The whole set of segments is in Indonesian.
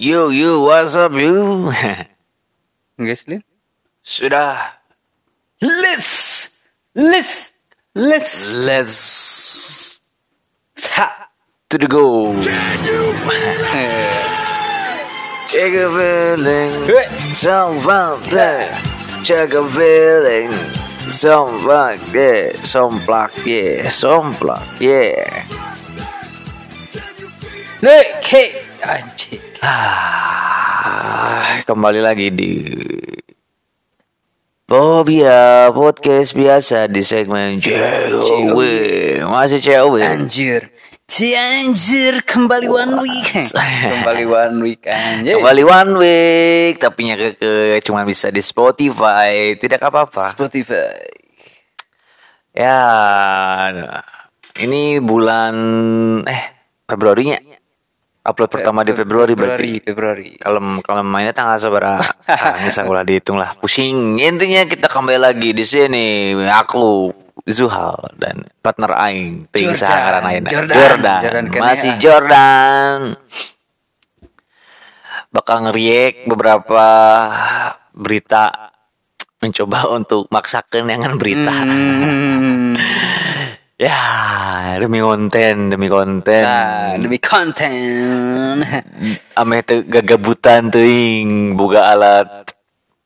Yo yo, what's up you? Sih, Lin? Sudah. Let's let's let's Let's ha. to the go. Check a feeling, some fun there. Check a feeling, some fun yeah, some block yeah, some block yeah. Look, Hey, hey, anjing. Ah, Ah, kembali lagi di Bobia podcast biasa di segmen COW Masih COW Anjir. Cianjir kembali one week. kembali one week anjir. Kembali one week Tapi nya ke cuma bisa di Spotify Tidak apa-apa Spotify. Ya Ini bulan Eh Februarinya Upload pertama di Februari berarti. Februari. kalau kalau mainnya tanggal seberapa? Ah, bisa ulah dihitung lah. Pusing. Intinya kita kembali lagi di sini. Aku Zuhal dan partner Aing ting Aing Jordan. Jordan, Jordan. Masih Jordan. Bakal ngeriek beberapa berita mencoba untuk maksakan dengan berita. Hmm. Ya demi konten demi konten Nah, demi konten. ame teu gagabutan teuing boga alat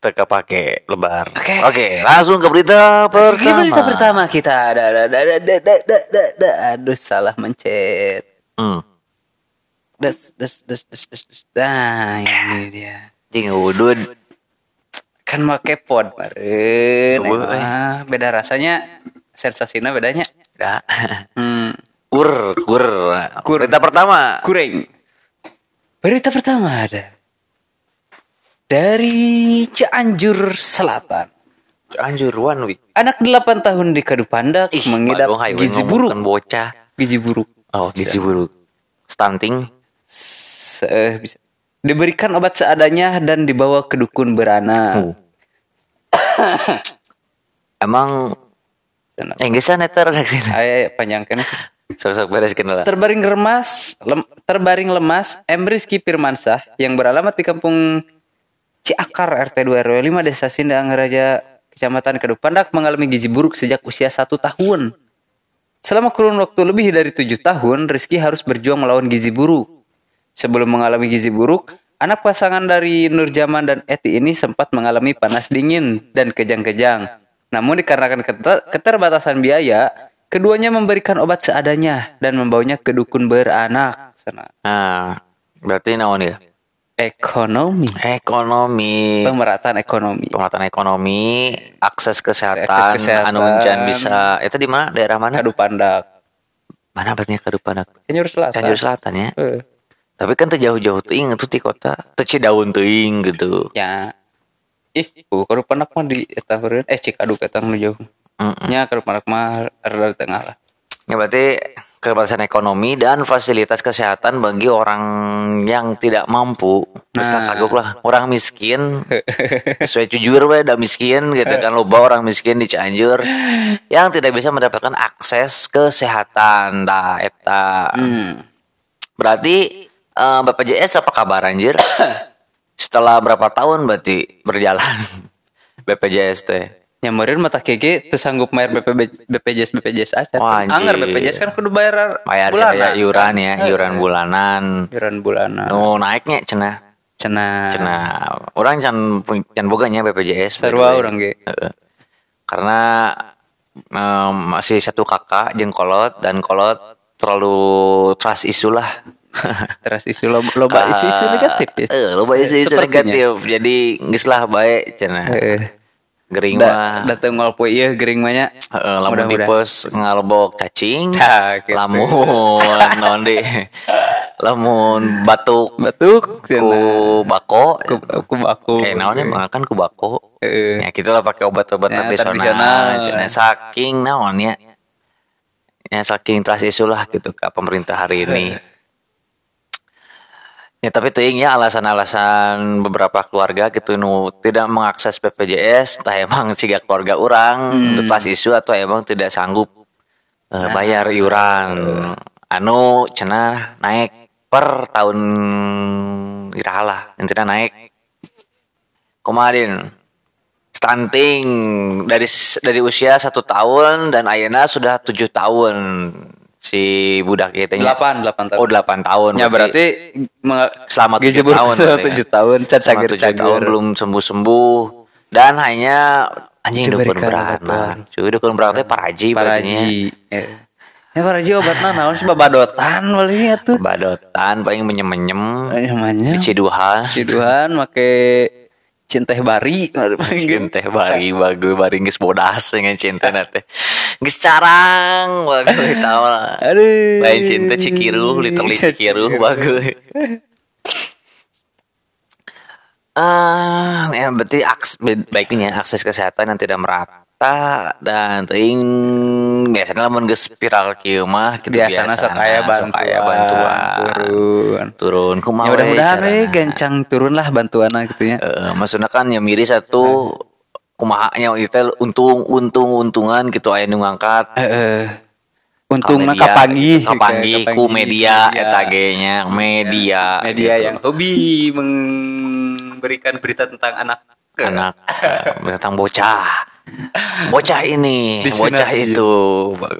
teka pake lebar. Oke. Oke, langsung ke berita Pertama. pertama. Berita pertama kita ada ada ada ada ada ada ada aduh salah mencet. Hmm. Des des des des des. des. Nah, ini dia. Jing udud. Kan make pod meren. Wah, eh. Ah, beda rasanya. Sensasinya bedanya. Dah. Hmm. Kur, kur. Kur. Berita pertama. Kuring. Berita pertama ada dari Cianjur Selatan. Anjur one week. Anak 8 tahun di Kadupandak mengidap gizi buruk. bocah. Gizi buruk. Oh, gizi buruk. Stunting. Se- eh, bisa. Diberikan obat seadanya dan dibawa ke dukun beranak. Oh. Emang Sana. eh neter sini. Ayo panjangkan. Sok-sok bereskeun lah. Terbaring remas, lem- terbaring lemas, M. Rizky Firmansyah yang beralamat di kampung Ciakar RT 2 RW 5 Desa Sindang Raja Kecamatan Kedupandak mengalami gizi buruk sejak usia satu tahun. Selama kurun waktu lebih dari tujuh tahun, Rizky harus berjuang melawan gizi buruk. Sebelum mengalami gizi buruk, anak pasangan dari Nurjaman dan Eti ini sempat mengalami panas dingin dan kejang-kejang. Namun dikarenakan keter- keterbatasan biaya, keduanya memberikan obat seadanya dan membawanya ke dukun beranak. Sana. Nah, berarti naon ya? Ekonomi. Ekonomi. Pemerataan ekonomi. pemerataan ekonomi, akses kesehatan, Akses kesehatan. anu bisa. Itu di mana? Daerah mana? Kadupandak. Mana pasnya Kadupanak? Cianjur Selatan. Cianjur Selatan ya. Eh, Tapi kan tuh jauh-jauh teuing itu di kota. Teu Cidaun teuing gitu. Ya. Ih, uh, Kadupandak mah di beureun. Eh, Cikaduk eta nu jauh. Mm-mm. Nya Kadupandak mah rada di tengah lah. Ya berarti keterbatasan ekonomi dan fasilitas kesehatan bagi orang yang tidak mampu. Bisa Nah. kagok lah. Orang miskin. Sesuai jujur we da miskin gitu kan. Loba orang miskin di Cianjur. Yang tidak bisa mendapatkan akses kesehatan. Dah, eta. Hmm. Berarti eh, BPJS apa kabar anjir? Setelah berapa tahun berarti berjalan BPJS teh? Nyameureun mata kege teu sanggup bayar BPB, BPJS BPJS aja. Wah, anjir. Anggar BPJS kan kudu bayar Bayar bulanan, saya iuran ya, kan? iuran bulanan. Iuran bulanan. Nu naiknya cenah. Cenah. Cenah. Orang can can boganya BPJS. Sarua way. urang ge. Karena em, masih satu kakak jeung kolot dan kolot terlalu trust isu lah. Terus isu loba, loba isu-isu negatif ya. Eh, loba isu-isu Sepertinya. negatif. Jadi geus lah bae cenah. Heeh. Gering mah. Da, dateng ngol poe ieu gering mah nya. Heeh, lamun tipes ngalbok cacing. Tah, gitu. Lamun non di lamun batuk Batuk ku bako. Ku, ku baku. Eh naonnya makan ku bako. Heeh. Ya gitu lah pakai obat-obat Ya, tradisional. tradisional. Cenah saking naonnya. Ya saking trust isu lah gitu ke pemerintah hari ini. Ya tapi teuing ya alasan-alasan beberapa keluarga gitu nu tidak mengakses BPJS, tah emang siga keluarga orang untuk pas isu atau emang tidak sanggup eh, bayar iuran. Anu cenah naik per tahun iralah intinya naik kemarin stunting dari dari usia satu tahun dan Ayana sudah tujuh tahun si budak itu Delapan, delapan tahun. oh delapan tahun Ya berarti meng- selama tujuh tahun berarti tujuh tahun cacager tujuh tahun belum sembuh sembuh dan hanya anjing beranak obat-obatan. cuy dukun beranak teh paraji berarti Paraji. Ya. Ya Paraji obatnya naon sih babadotan paling tuh. badotan paling menyem menyem Namanya. ciduhan Ciduhan make cinteh bari. Cin teh bari bagus bari geus bodas dengan cinta nate. Geus carang bagus tahu lah. Aduh. Lain cinta cikiruh, literally cikiruh bagus. Ah, ya berarti aks, baiknya akses kesehatan yang tidak merata dan ting biasanya lamun geus viral kieu mah gitu Biasana sok aya bantuan, sok aya bantuan. turun. Turun kumaha Ya mudah-mudahan we gancang turun lah bantuan gitu ya. Eh, maksudnya kan ya miris satu kumahanya itu untung untung untungan gitu aya nu ngangkat Heeh. Untungnya media, kapangi kapangi Kapangi, ku media media. eta ge nya media media gitu. yang hobi memberikan berita tentang anak anak tentang bocah bocah ini Di bocah itu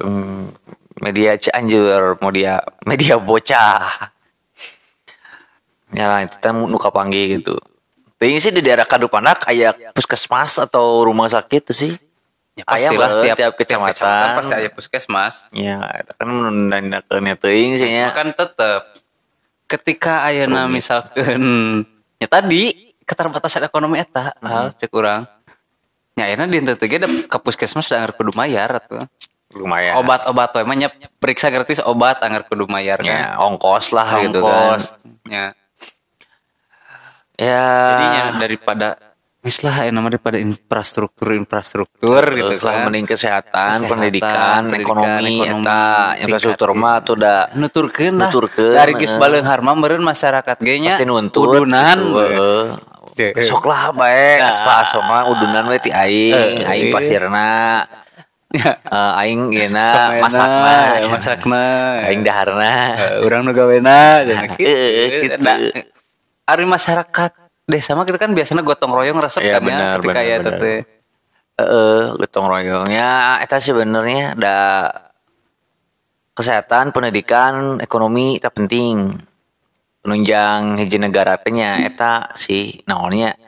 Hmm, media Cianjur media media bocah ya lah itu kan nu kapangi gitu Tapi sih di daerah Kadupanak kayak puskesmas atau rumah sakit sih Ya Aya pastilah meureun tiap, tiap kecamatan. pasti ada puskesmas. Ya, kan menandakan teuing sih nya. Kan tetap ketika ayeuna misalkan ya tadi keterbatasan ekonomi eta hal cek urang. Ya ayeuna di teu ge da ke puskesmas da anggar kudu mayar atuh. Lumayan. Obat-obat we mah nya periksa gratis obat anggar kudu mayar Ya, kan. ongkos lah gitu kan. Ongkos. Ya. Ya. Jadinya daripada Wis lah nama daripada infrastruktur infrastruktur gitu gitu kan. mending kesehatan, Kesehatan, pendidikan, pendidikan, ekonomi, ekonomi, eta infrastruktur mah tuh udah nuturkeun lah. Nuturkeun, Dari geus eh. baleunghar mah meureun masyarakat ge nya pasti nuntut udunan. gitu, heeh. Heeh. Sok lah bae aspa asma udunan we ti aing, Eh, aing eh. pasirna. Ya. Eh, aing Samena, masakna, ya, masakna. aing daharna. Eh, urang nu gawena gitu. Da, Ari masyarakat desa mah kita kan biasanya gotong royong resep Iya, kan ya ketika benar, ya benar. teh. Heeh, gotong royongnya eta sebenarnya ada kesehatan, pendidikan, ekonomi itu penting. Penunjang hiji negara teh nya eta sih naonnya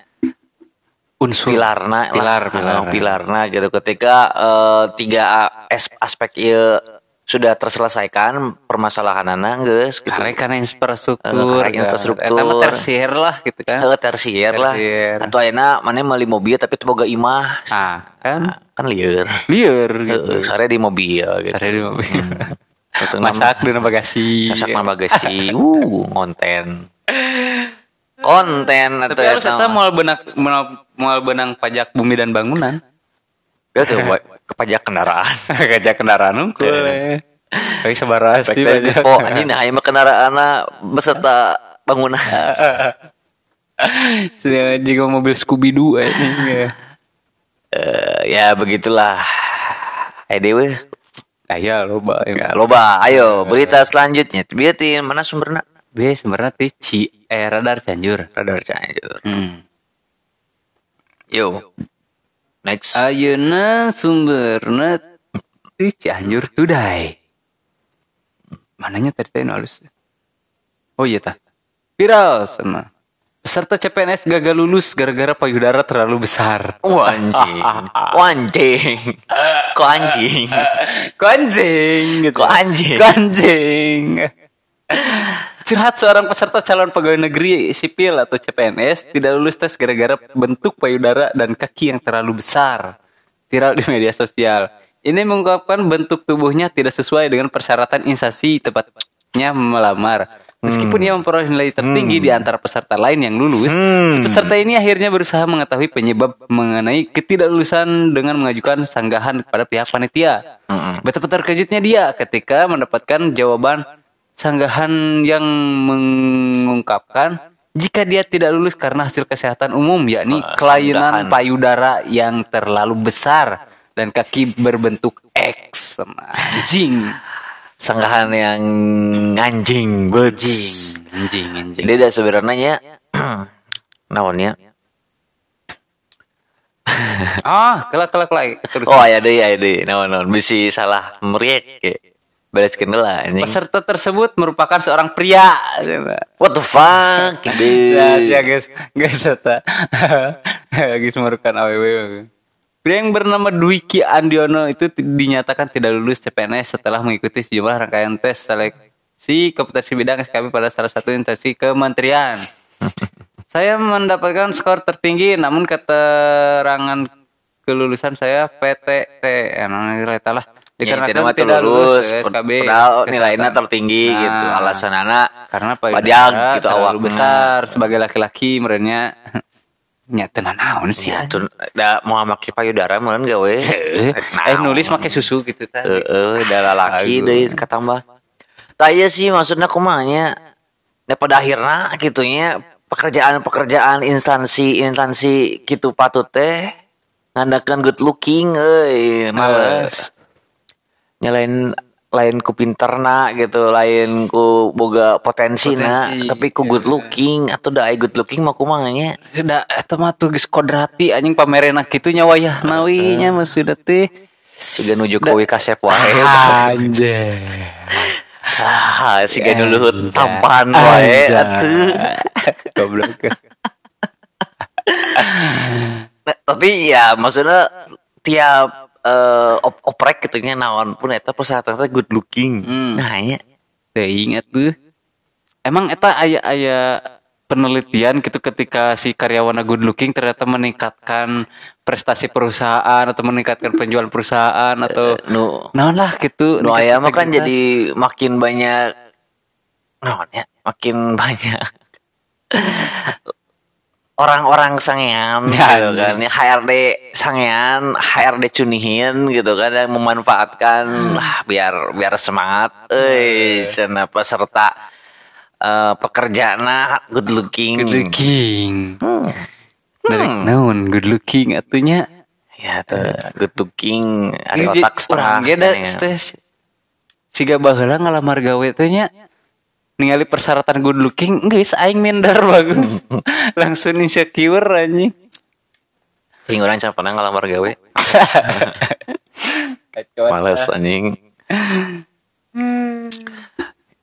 Unsur pilarna Pilar, lah, pilar. eh, pilarna gitu ketika eh, tiga as- aspek ieu sudah terselesaikan permasalahanana geus gitu. karena karena infrastruktur, Eh, karek kan. infrastruktur. Eta tersier lah gitu kan. Eh, tersier lah. Tersier. Atau ayeuna mana meuli mobil tapi teu boga imah. Ah, kan Kan lieur. liur gitu. Heeh, sare di mobil gitu. Sare di mobil. Itu Masak di bagasi. Masak mah bagasi. Uh, konten. Konten Tapi harus kita mau benang mau benang pajak bumi dan bangunan. Ya tuh ke pajak kendaraan. Pajak kendaraan unggul. Baik tadi pajak. oh anjing nah ieu mah kendaraanna beserta bangunan. Jika mobil Scooby Doo ini. Eh, ya begitulah. Eh dewe. Nah ya loba. Ya, loba, ayo berita selanjutnya. Biatin mana sumberna? Biasa sebenarnya tici eh radar Cianjur. Radar Cianjur. Hmm. Yo. Next. Ayeuna sumberna ti Cianjur Today. Mananya tadi nu halus. Oh iya tah. Viral sama. Peserta CPNS gagal lulus gara-gara payudara terlalu besar. Wah, anjing. Wah, anjing. Kok anjing? Kok anjing gitu. Kok anjing? Kok anjing. Curhat seorang peserta calon pegawai negeri sipil atau CPNS tidak lulus tes gara-gara bentuk payudara dan kaki yang terlalu besar. Viral di media sosial. Ini mengungkapkan bentuk tubuhnya tidak sesuai dengan persyaratan instasi tepatnya melamar. Meskipun ia memperoleh nilai tertinggi di antara peserta lain yang lulus, si peserta ini akhirnya berusaha mengetahui penyebab mengenai ketidaklulusan dengan mengajukan sanggahan kepada pihak panitia. Betapa terkejutnya dia ketika mendapatkan jawaban sanggahan yang mengungkapkan jika dia tidak lulus karena hasil kesehatan umum yakni Ah, kelainan payudara yang terlalu besar dan kaki berbentuk X. Anjing Sanggahan yang anjing, bejing. anjing anjing Jadi ada sebenarnya naonnya Ah, kelak kelak kelak terus. oh aya deui aya deui naon naon bisi salah meriek ge bereskeun heula anjing Peserta tersebut merupakan seorang pria. what the fuck Ya, ya guys, guys eta. guys merupakan AWW. Pria yang bernama Dwiki Andiono itu dinyatakan tidak lulus CPNS setelah mengikuti sejumlah rangkaian tes seleksi kompetensi bidang SKB pada salah satu instansi kementerian. saya mendapatkan skor tertinggi namun keterangan kelulusan saya PTT. Eh, nah, lah. Ya, Dikarenakan itu mah tidak lulus, lulus SKB padahal nilainya tertinggi Nah. gitu. Alasanana karena padiag payudara gitu awakna. besar sebagai laki-laki merenya nya tenan naon sih Ya, tuh, da, mau make payudara meureun gawe. eh, eh nulis pakai susu gitu tah Heeh, da lalaki deui katambah. Tah ieu sih maksudnya kumaha nya. Da pada akhirna gitunya pekerjaan-pekerjaan instansi-instansi kitu patut teh ngandakeun good looking euy males. Nyalain lain ku pinterna gitu, lain ku boga potensi Potensi, tapi ku good looking. Atau da aya good looking mah kumaha nya. da eta mah tuh geus kodrati anjing pamerena kitu nya wayah nawi nya maksudna teh. Siga nuju ke kasep wae. anjay. Ah, siga nu luhut tampan wae atuh. goblok. Nah, tapi ya maksudnya tiap eh, op oprek gitu nya naon pun eta persyaratan teh good looking. Hmm. Nah, nya. Teh ingat tuh emang eta aya aya penelitian gitu ketika si karyawan good looking ternyata meningkatkan prestasi perusahaan atau meningkatkan penjualan perusahaan atau nu naon lah gitu. nu aya mah kan jadi makin banyak naon ya, makin banyak orang-orang sangean Ya, gitu kan. Ya HRD sangean HRD cunihin gitu kan yang memanfaatkan Hmm. biar biar semangat. Eh cenah peserta eh pekerjana good looking. Good looking. Hmm. dari naon good looking atunya? Ya tuh good looking ada otak kan ya. stres siga baheula ngalamar gawe teh nya ningali persyaratan good looking geus aing minder bagus langsung insecure anjing. Ting orang can pernah ngelamar gawe. Males anjing.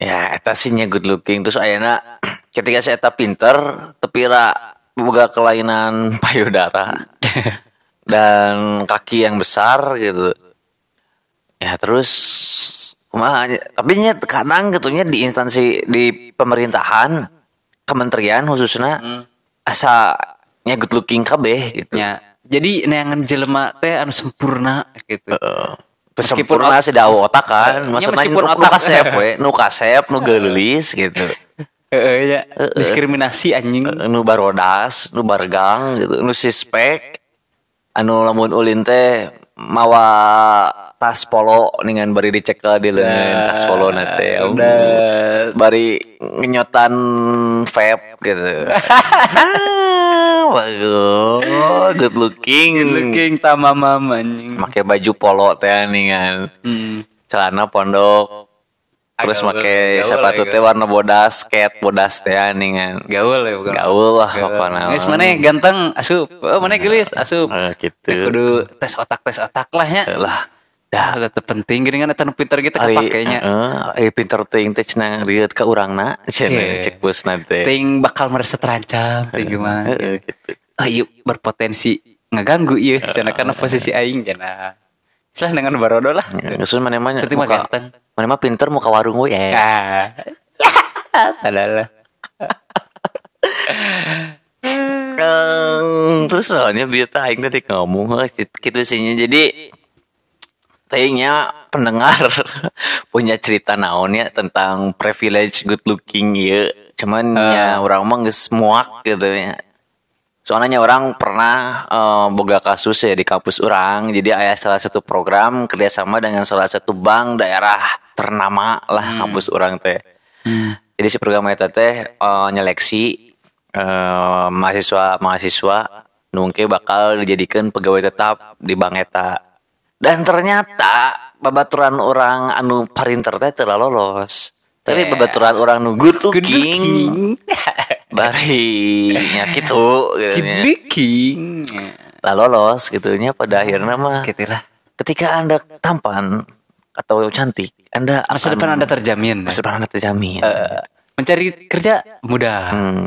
Ya eta sih nya good looking. Terus ayana ketika saya eta pinter tapi ra boga kelainan payudara dan kaki yang besar gitu. Ya terus kumaha tapi nya kadang gitu nya di instansi di pemerintahan kementerian khususnya asa nya good looking kabeh gitu Ya, jadi neangan jelema teh anu sempurna gitu. Terus Meskipun sempurna sih dawa otak kan. Ya, Maksudnya meskipun otak. kasep we, nu kasep, nu geulis gitu. Heeh ya, diskriminasi anjing. Nu barodas, nu bargang gitu, nu sispek. Anu lamun ulin teh mawa tas polo ningan bari dicekel di leungeun tas polo na teh. Oh, Bari ngenyotan vape gitu. ah, bagus, good looking. Looking tamamam anjing. Make baju polo teh ningan. Hmm. celana pondok terus gaul sepatu teh warna bodas skate bodas teh ningan Gaul ya bukan. gaul lah pokoknya Guys, mana ganteng asup. Oh, mana gelis asup. Eh, gitu kudu tes otak tes otak lah nya. lah Dah, ada terpenting gini kan eta nu pinter gitu Ari, kapakenya. eh, eh, pinter ting teh cenah rieut ka urangna cenah Oke. cek bos nanti Ting bakal merasa terancam, ting gimana? gitu yuk berpotensi ngeganggu iya, karena karena posisi aing jana. Salah dengan barodo lah. Terus mana mana Penting mah muka mana mah pinter muka warung we ya Ah. Adalah. Kang, terus soalnya biar aing tadi ngomong eh, gitu sih jadi kayaknya pendengar punya cerita naonnya tentang privilege good looking ya cuman ya orang mah geus muak gitu ya soalnya orang pernah eh, boga kasus ya di kampus orang. Jadi ada salah satu program kerjasama dengan salah satu bank daerah ternama lah kampus orang teh. Jadi si program itu teh eh, nyeleksi eh, mahasiswa mahasiswa nungke bakal dijadikan pegawai tetap di bank eta. Dan ternyata babaturan orang anu parinter teh telah lolos. Tapi babaturan orang nu good looking, bari nya gitu gitu nya. Kidliking. lah lolos gitunya pada akhirnya mah Gitulah. ketika anda tampan atau cantik anda Masa depan Anda terjamin. masa depan anda terjamin Eh, mencari kerja mudah. Hmm.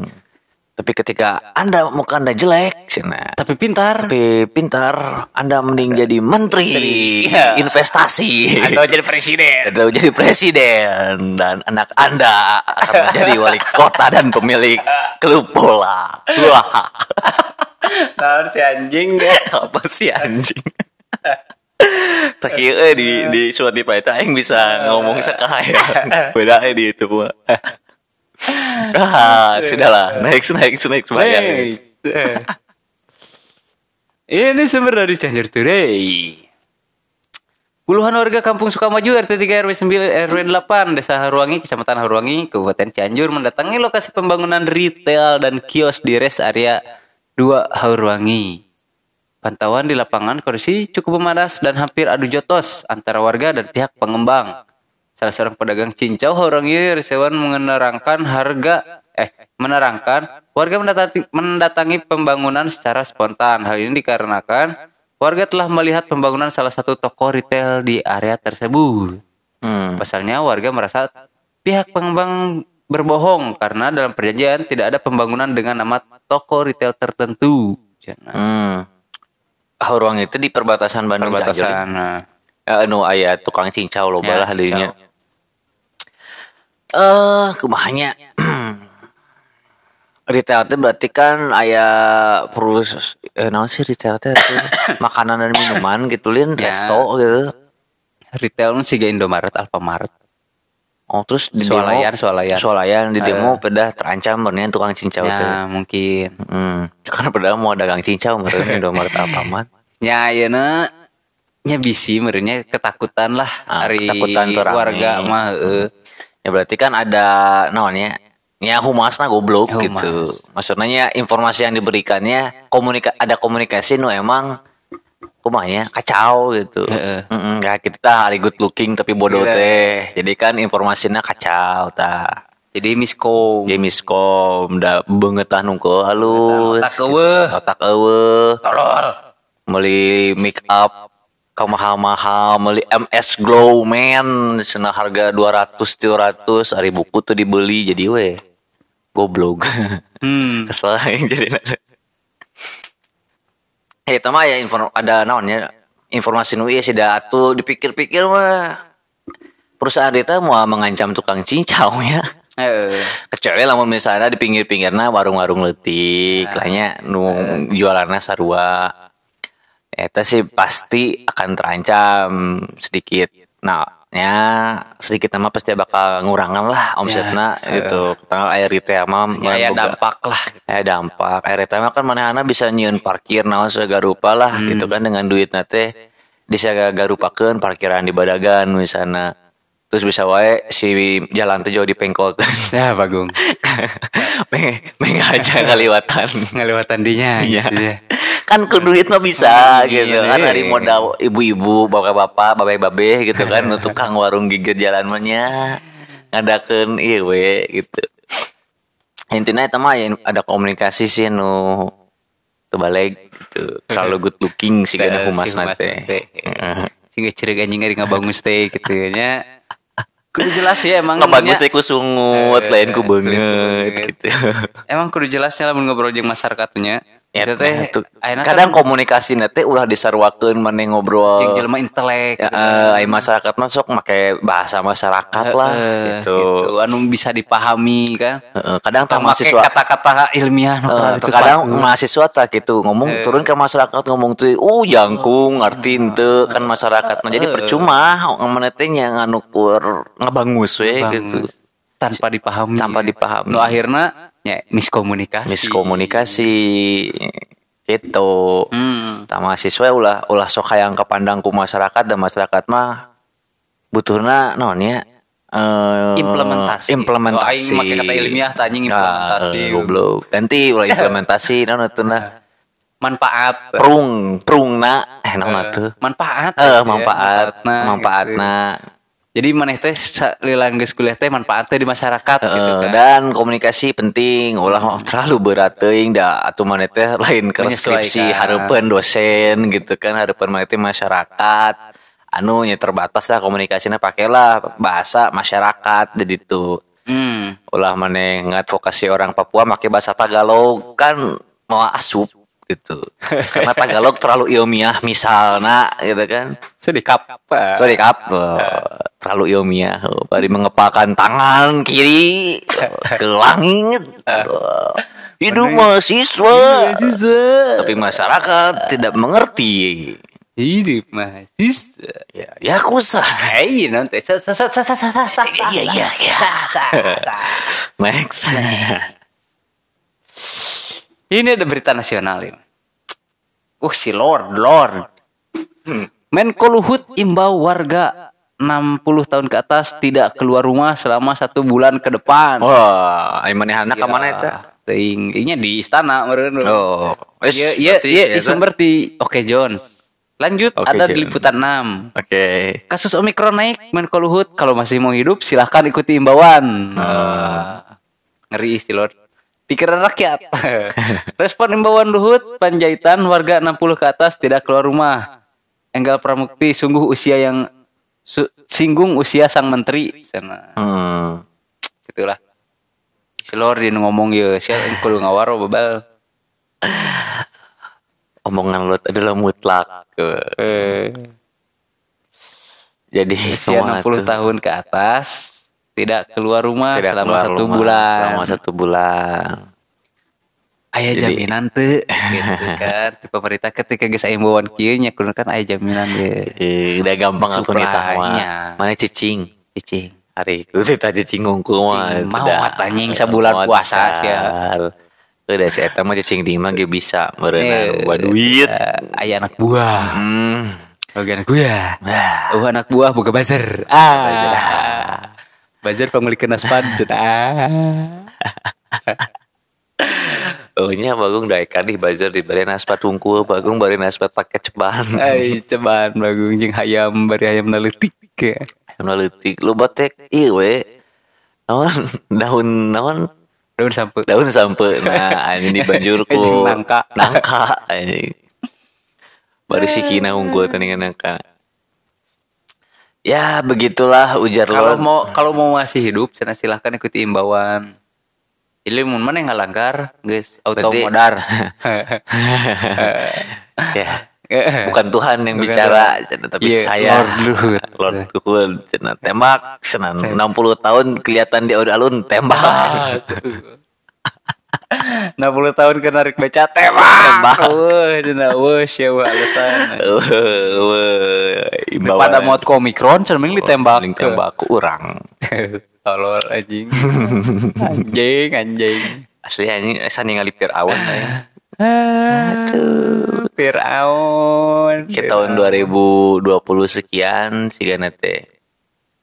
Tapi ketika anda muka anda jelek cina, Tapi pintar. tapi pintar anda mending jadi menteri Iya. investasi. Jadi presiden. atau jadi presiden. Dan anak anda akan menjadi wali kota dan pemilik klub bola. Wah. Harus si anjing deh. apa sih anjing? Tak kira di di Spotify itu aing bisa ngomong sekaya beda di itu mah ah sudahlah next next bayar Baik. Ini sumber dari Cianjur Today. Puluhan warga Kampung Sukamaju RT 3 RW 9 RW 8 Desa Haruangi Kecamatan Haruangi Kabupaten Cianjur mendatangi lokasi pembangunan retail dan kios di res area 2 Haruangi. Pantauan di lapangan kondisi cukup memanas dan hampir adu jotos antara warga dan pihak pengembang. Salah seorang pedagang cincau Haruangi Risewan menerangkan harga eh menerangkan warga mendatangi, mendatangi pembangunan secara spontan. Hal ini dikarenakan warga telah melihat pembangunan salah satu toko retail di area tersebut. hmm. Pasalnya warga merasa pihak pengembang berbohong karena dalam perjanjian tidak ada pembangunan dengan nama toko retail tertentu. Hmm. Ruang itu di perbatasan Bandung. Perbatasan. Nah. Ya, anu aya tukang cincau loba Ya, lah dinya. Eh, kumahanya retail teh berarti kan aya perus eh naon sih retail teh tuh? makanan dan minuman gitu lin Ya. resto gitu. Retail nu siga Indomaret, Alfamart. Oh terus di Swalayan, demo, swalayan. swalayan di demo pedah terancam bernian tukang cincau. Ya, mungkin. Hmm, karena pedah mau dagang cincau meureun Indomaret Alfamart. Ya, ayeuna nya bisi merenya ketakutan lah Ah, hari ketakutan warga mah heeh. Ya berarti kan ada naonnya ya humasna goblok Humas. gitu. Maksudnya ya, informasi yang diberikannya komunika ada komunikasi nu emang kumanya kacau gitu. Heeh. Heeh, kayak kita hari good looking tapi bodoh Iya. teh. Jadi kan informasinya kacau tah. Jadi miskom. James Com da beungeut tah nu keu halus. Otak eueuh. Otak eueuh. Tolol. Meuli make up ka mahal-mahal meuli MS Glow Man cenah harga 200 300 ari buku tuh dibeli jadi we goblok. Hmm. kesel jadi Eh, itu mah ya inform ada naonnya informasi nu sih da atuh dipikir-pikir mah. Perusahaan itu mau mengancam tukang cincau ya. Kecuali lamun misalnya di pinggir-pinggirna warung-warung letik lahnya nu jualannya sarua eta sih pasti akan terancam sedikit nah ya sedikit nama pasti bakal ngurangan lah omsetna gitu tanggal air retail mah Ya, ya dampak lah. eh dampak air retail mah kan manehana bisa nyieun parkir naon segala rupa lah Hmm. gitu kan dengan duit nate bisa garupakeun parkiran di badagan misalnya terus bisa wae si jalan teh jauh dipengkot Ya, Bagung. Meng, meng aja ngaliwatan Ngelewatan dinya. Iya. gitu ya. Kan ku duit mah bisa Hmm, gitu. iya, kan iya. dari modal ibu-ibu bapak-bapak babe-babe gitu kan. Untuk tukang warung gigit jalan mah nya. Ngadakeun ieu we gitu. Intinya itu mah ya ada komunikasi sih nu terbalik gitu. Terlalu good looking sih kan humas nate. Sehingga cerik anjing ngari ngabangun stay gitu nya. Kudu jelas ya emang nya- teh ku sungut Eh, lain ku banget gitu. Emang kudu jelasnya lah ngobrol jeung masyarakatnya. Ya, Itu teh kadang kan komunikasi nate ulah disarwakeun maneh ngobrol jeung jelema intelek. Ya, gitu. ai masyarakat masuk make bahasa masyarakat lah Eh, gitu. Anu bisa dipahami kan. Heeh, kadang tak Make mahasiswa kata-kata ilmiah tuh ditepat. kadang mahasiswa tak gitu ngomong turun ke masyarakat ngomong tuh uh jangkung arti ente kan masyarakat nah, jadi percuma mana teh nya nganukur ngebangus we gitu. Tanpa dipahami. Tanpa dipahami. no akhirnya ya miskomunikasi. Miskomunikasi. Gitu. Hmm. tak mahasiswa ulah ulah sok hayang kepandang ku masyarakat dan masyarakat mah butuhna naon ya eh, Implementasi. implementasi. Oh, aing kata ilmiah, implementasi. Ah, eh, goblok. Ganti ulah implementasi naon atuh manfaat. Prung prungna. Eh naon atuh? manfaat. Eh manfaat manfaatna, manfaatna Jadi maneh teh lila geus kuliah teh manfaatnya di masyarakat gitu kan. dan komunikasi penting. Ulah terlalu berat teuing da atuh maneh teh lain ke skripsi hareupeun dosen gitu kan. Hareupeun maneh teh masyarakat. Anu nya terbatas lah komunikasinya pakailah bahasa masyarakat jadi itu Hmm. ulah maneh ngadvokasi orang Papua pakai bahasa Tagalog kan mau asup gitu. Karena Tagalog terlalu ilmiah misalnya gitu kan. Sorry kap sorry kap oh, terlalu ilmiah. Oh, bari mengepakan tangan kiri oh, ke langit. Hidup mahasiswa. Tapi masyarakat tidak mengerti. Hidup mahasiswa. Ya ya kusa nanti. Sa sa sa sa sa sa iya iya iya. Next Ini ada berita nasional ini. Uh si Lord, Lord. Menko Luhut imbau warga 60 tahun ke atas tidak keluar rumah selama satu bulan ke depan. Wah, ayo maneh anak ke mana itu? Ting, ini di istana meureun. Oh, Iya, iya, iya, ya, di sumber di Oke Jones. Lanjut Oke, ada di liputan 6. Oke. Kasus Omikron naik, Menko Luhut kalau masih mau hidup silahkan ikuti imbauan. Ah, ngeri sih Lord. Pikiran rakyat. Respon imbauan Luhut, Panjaitan warga 60 ke atas tidak keluar rumah. Enggal Pramukti sungguh usia yang su- singgung usia sang menteri sana. Hmm. Gitulah. Si Lord dia ngomong ya, sia kudu ngawaro bebal. Omongan lu adalah mutlak. Eh, Jadi usia kumaha 60 tuh? tahun ke atas tidak keluar rumah Tidak selama keluar satu rumah bulan. Selama satu bulan. Aya Jadi- jaminan tuh gitu kan. Di pemerintah ketika geus imbauan kieu nya kan aya jaminan ge. Eh, udah gampang atuh nitah mah. Mana cicing? Cicing. Hari itu tadi cicing ngungkul mah. Mau anjing sebulan puasa sia. Udah si eta mah cicing di mah ge bisa Eh, meureun buat duit. eh, Aya anak buah. Hmm. Oke anak buah. Oh anak buah boga buzzer. Ah. Buzzer pemiliki naspan. Ah. oh nya bagung daek di bazar di bari naspat hungkul, bagung bari naspat paket ceban. Ai cobaan bagung jeung hayam bari hayam naleutik. Anu leutik lu botek ieu we. Naon daun naon Daun sampe. daun sampe nah anjing dibanjur ku nangka. nangka anjing bari sikina unggul tandingan nangka ya begitulah ujar Kalau Lord. mau kalau mau masih hidup, sana silahkan ikuti imbauan. Ini mun mana yang ngalanggar, guys, auto Berarti- modar. ya bukan Tuhan yang Bukan bicara Tuhan. cenah, tapi Iya, saya Lord Luhut. Lord Luhut cenah, tembak cenah 60 tahun kelihatan di alun tembak 60 tahun ke narik beca tembak. Wah, cenah wah sieu alasan. Pada mod komikron mending ditembak. Tembak ku urang Tolol anjing. anjing anjing. asli anjing ningali Firaun aing. Aduh, Fir'aun. Ke tahun 2020 sekian siga teh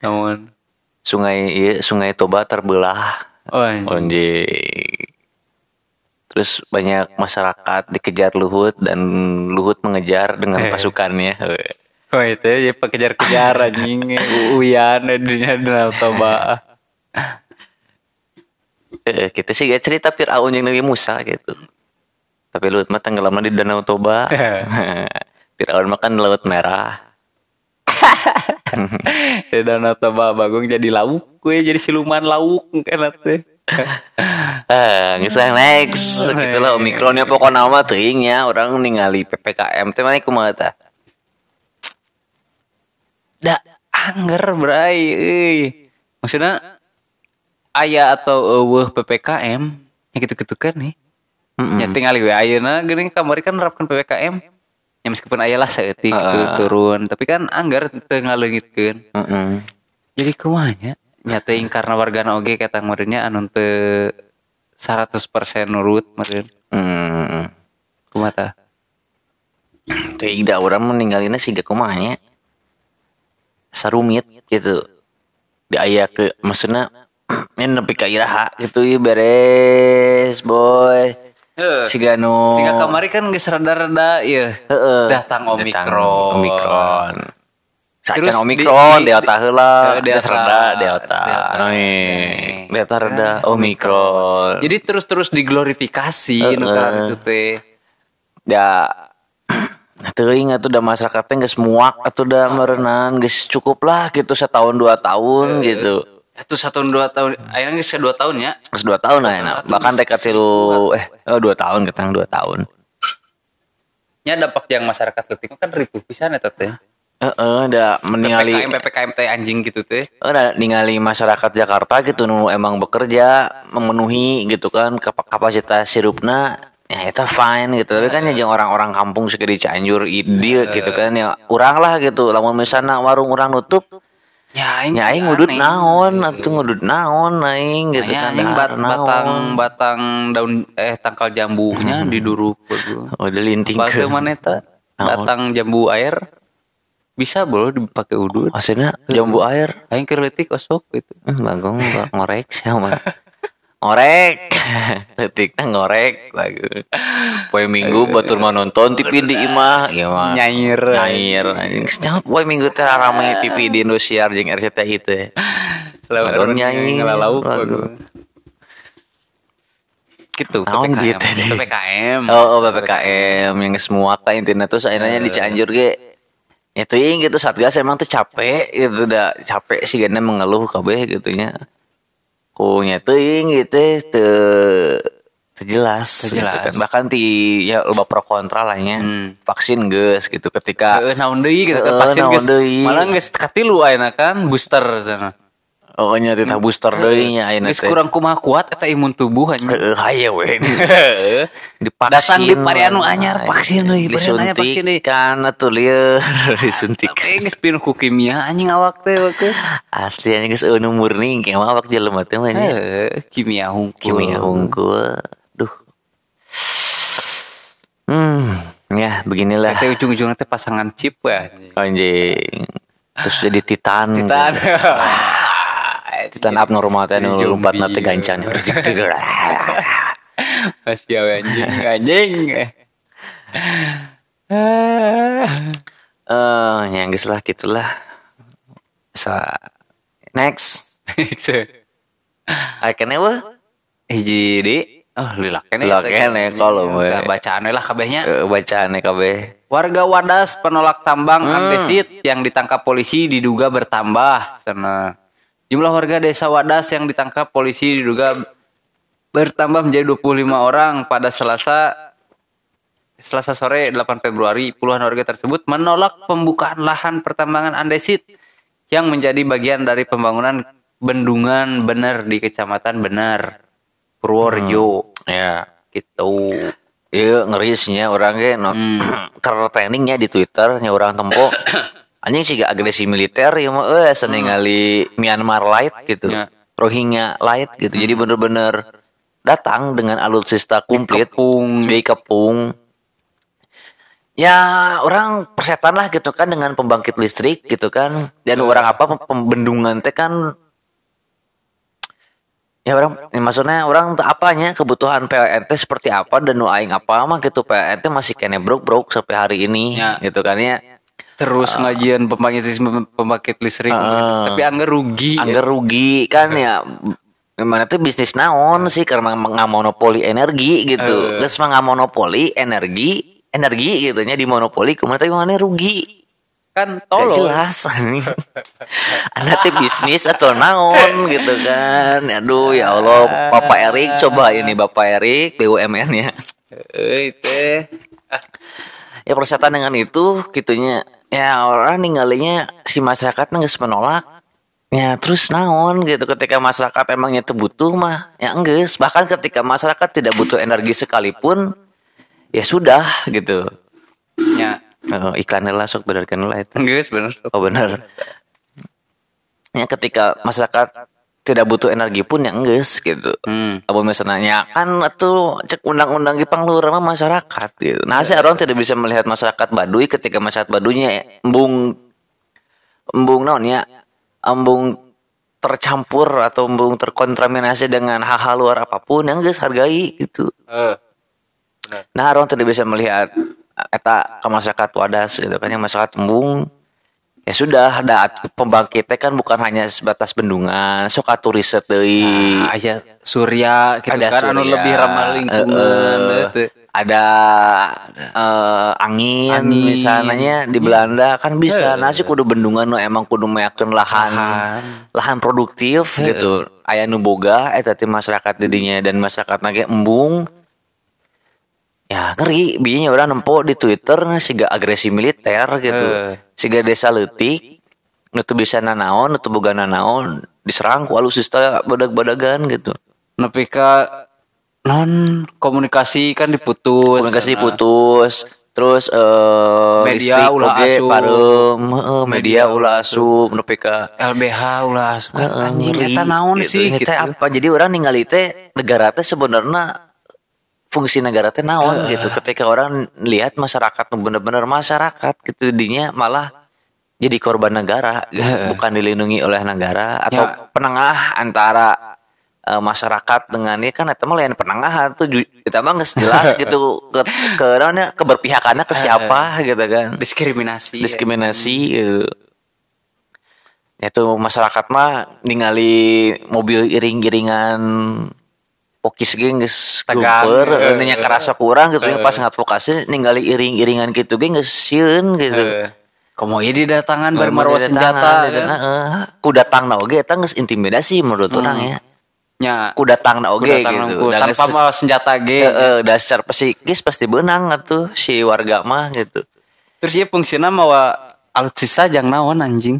Namun. sungai iya, sungai Toba terbelah Oh, anjing. Terus banyak masyarakat dikejar Luhut dan Luhut mengejar dengan Eh. pasukannya. Oh itu ya kejar-kejar anjing Uyan dunia Danau Toba Eh, kita sih gak cerita Fir'aun yang Nabi Musa gitu. Tapi Luhut mah tenggelamnya di Danau Toba. Fir'aun mah kan Laut Merah. Di Danau Toba Bagong jadi lauk gue jadi siluman lauk kan teh Ah, ngisah next. Gitulah Omikronnya pokoknya mah teuing nya orang ningali PPKM teh mana kumaha tah? Da angger bray euy. Maksudnya aya atau eueuh PPKM ya gitu-gitu kan nih. Nya tinggal we ayeuna geuning kamari kan nerapkan PPKM ya meskipun aya lah saeutik gitu turun. Tapi kan anggar teu ngaleungitkeun Heeh. jadi kumanya nyatein karena wargana oge kata meureunnya anu teu 100% nurut meureun Hmm. kumata Teuing da urang meninggalina siga kumaha nya. Sarumit gitu. Di aya ke maksudna ini nepi ka iraha gitu ieu beres boy. Siga nu Sehingga kamari kan geus rada-rada ieu Heeh. datang Omikron. Omikron. Terus Omikron, di- di- Delta heula, Eh, Delta. Reda, Delta. Delta. Nih, Delta reda, Omikron. Jadi terus-terus diglorifikasi nu karena itu teh. ya teuing atuh da masyarakat teh geus muak atuh da merenang geus cukup lah gitu setahun dua tahun gitu. Itu satu dua tahun, akhirnya geus dua tahun ya. Terus dua tahun lah enak. Bahkan dekat tilu eh oh, dua tahun ketang dua tahun. Nya dampak yang masyarakat letik kan ribu pisan eta teh. Heeh, da meningali PPKM PPKM teh anjing gitu teh. ada ningali masyarakat Jakarta gitu nu emang bekerja memenuhi gitu kan kap- kapasitas hirupna ya itu fine gitu tapi kan yang orang-orang kampung suka di Cianjur dia gitu kan ya urang lah gitu lamun misalnya warung orang nutup Ya aing ya aing ngudut naon atuh ngudut naon aing gitu Ya kan anjing bat, naon. batang batang daun eh tangkal jambunya diduruk oh linting Pakai ke mana eta? Batang jambu air bisa bro dipakai udut. maksudnya jambu air. Aing keur leutik osok gitu. Hmm, bagong ba- ngorek siapa ngorek! Detiknya ngorek bagus. Poe minggu batur mah nonton TV di imah. Ya mah. Nyair. nyair anjing. Sangat poe minggu teh rame TV di Indosiar jeung RCTI teh. Batur nyanyi ngelalau bagus. gitu Naon dia teh? PPKM oh, oh PPKM yang semua ka intinya tuh akhirnya di Cianjur ge ya teuing gitu satgas emang tuh capek gitu dah capek sih gana mengeluh kabeh gitu nya ku nya teuing gitu teu teu jelas Teu gitu kan. bahkan ti ya loba pro kontra lah nya Hmm. vaksin geus gitu ketika naon deui gitu kan vaksin deui. malah geus katilu ayeuna kan booster sana. Oh nya titah booster deui nya ayeuna Geus teh. kurang kumaha kuat eta imun tubuh anjing. Heeh, haye we. Dipaksin Datang di parianu anyar, vaksin deui, anyar, vaksin deui. disuntikan atuh lieur. Disuntik. Eh geus pinuh ku kimia anjing awak teh waktu. asli anjing geus eueuh murni kayak mah awak jelema teh mah nya. Eh, kimia hungkul. kimia hungkul. Duh. Hmm ya beginilah. Teh ujung-ujungnya teh pasangan chip ya. anjing. Terus jadi titan. Titan. titan abnormal teh nu lompat na teh gancan Masih anjing, anjing. eh yang geus lah gitulah sa next can never Hiji di Oh, lila kene. Lila kene, kalau we. Kita bacaan lah kabehnya. Eh, bacaan kabeh Warga Wadas penolak tambang andesit yang ditangkap polisi diduga bertambah. Sana. Jumlah warga desa Wadas yang ditangkap polisi diduga bertambah menjadi 25 orang pada Selasa Selasa sore 8 Februari. Puluhan warga tersebut menolak pembukaan lahan pertambangan andesit yang menjadi bagian dari pembangunan bendungan bener di Kecamatan Bener Purworejo. ya Gitu. Iya ngerisnya orang ge no, Hmm. di Twitter nya orang tempo anjing sih agresi militer ya mah eh ningali Myanmar light gitu. Ya. Rohingya light gitu. Jadi bener-bener datang dengan alutsista komplit Dikepung. dikepung. Ya orang persetan lah gitu kan dengan pembangkit listrik gitu kan. Dan orang apa pembendungan teh kan Ya orang ya maksudnya orang apanya kebutuhan PLN teh seperti apa dan nu aing apa mah gitu PLN teh masih kene broke-broke sampai hari ini Ya. gitu kan ya. Terus ngajian pembangkit pembangkit listrik Ah. tapi anggar rugi Angger rugi kan ya gimana tuh bisnis naon sih karena nggak monopoli energi gitu. Mah nggak monopoli energi energi gitu nya di monopoli kumaha teh mana rugi. kan Gak tolol jelas Anda teh bisnis atau naon gitu kan. Aduh ya Allah Bapak Erik coba ini Bapak Erik BUMN ya euy teh Ya persetan dengan itu gitunya Ya orang ninggalinya Si masyarakat nggak menolak. Ya terus naon gitu ketika masyarakat emangnya itu butuh mah ya enggak. Bahkan ketika masyarakat tidak butuh energi sekalipun ya sudah gitu. Nya oh, iklannya lah sok benerkan lah itu. Geus bener Oh benar. Ya ketika masyarakat tidak butuh energi pun ya enggeus gitu. Hmm. Apa misalnya kan itu cek undang-undang di panglura mah masyarakat gitu. Nah, saya orang tidak bisa melihat masyarakat Baduy ketika masyarakat Baduynya embung embung naon ya? Embung tercampur atau embung terkontaminasi dengan hal-hal luar apa pun yang geus hargai gitu. Eh, Nah, orang tidak bisa melihat eta ke masyarakat wadas gitu kan yang masyarakat embung ya sudah ada pembangkitnya kan bukan hanya sebatas bendungan sok atuh riset deui. Ah, aya surya gitu ada kan anu surya, lebih ramah lingkungan eh, gitu. ada eh, angin, Angin. misalnya di Belanda kan bisa. Nasi kudu bendungan nu emang kudu meyakeun lahan Lahan. lahan produktif gitu. Aya nu boga eta teh masyarakat didinya dan masyarakat nage embung ya ngeri bijinya orang nempo di Twitter siga agresi militer gitu Eh. siga desa leutik nu teu bisa nanaon nu teu boga nanaon diserang ku alusista badag-badagan gitu Nepi ka non komunikasi kan diputus. komunikasi putus terus eh Media ulah asup. pareum heeh, media ulah asup nepi ka LBH ulah asupan Heeh, anjing eta naon gitu. sih gitu. apa jadi orang ningali teh negara teh sebenarnya fungsi negara teh naon gitu ketika orang lihat masyarakat bener-bener masyarakat gitu dinya malah jadi korban negara gitu. Bukan dilindungi oleh negara atau Ya. penengah antara eh, masyarakat dengan ini kan itu mah lain penengah tuh ju- kita mah geus jelas gitu ke ke keberpihakannya ke siapa gitu kan Diskriminasi. diskriminasi gitu. itu masyarakat mah ningali mobil iring-iringan pokis ge geus Tegang, lumper eh, nya karasa kurang gitu ya pas ngadvokasi ningali iring-iringan gitu ge geus sieun gitu Eh, Komo ieu didatangan Baru bari marwa senjata ya. ku datang na oge eta geus intimidasi menurut orang ya nya. ku datang na oge gitu Dan tanpa mawa senjata ge. Heeh, dan secara psikis pasti benang atuh si warga mah gitu Terus ieu fungsina mawa alutsista jang naon anjing.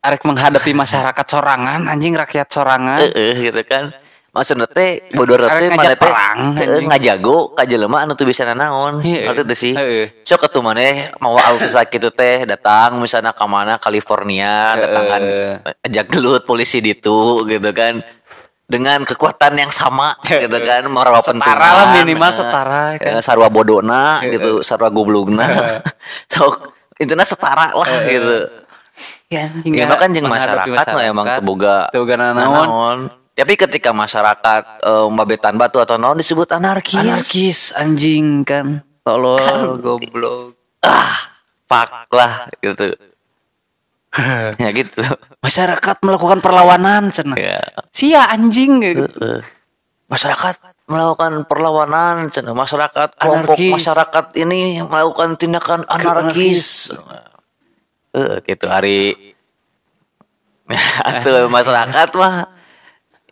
Arek menghadapi masyarakat sorangan anjing rakyat sorangan. Heeh gitu kan. Maksudnya teh bodoh teh Arek mana teh anjing. ngajago ka jelema anu teu bisa nanaon. Heeh. Ngerti teu sih? Heeh. Sok atuh maneh mau alutsista kitu teh datang misalnya ka mana California datang kan ajak gelut polisi ditu gitu kan. Dengan kekuatan yang sama gitu kan marawa Setara lah, minimal Heeh. setara, kan. Eh, sarwa bodona gitu, sarwa goblogna. Sok intinya setara lah gitu. Ya, Ya ya, kan menghadapi masyarakat mah emang masyarakat. teboga nanaon. nanaon. Tapi ketika masyarakat eh, mabetan batu atau naon disebut anarkis. Anarkis anjing kan. Tolol goblok. Ah, pak lah gitu. ya gitu. Masyarakat melakukan perlawanan cenah. Ya. Sia anjing gitu. Masyarakat melakukan perlawanan, cenah. masyarakat kelompok Anarkis. masyarakat ini melakukan tindakan anarkis. Eh, gitu hari atau masyarakat mah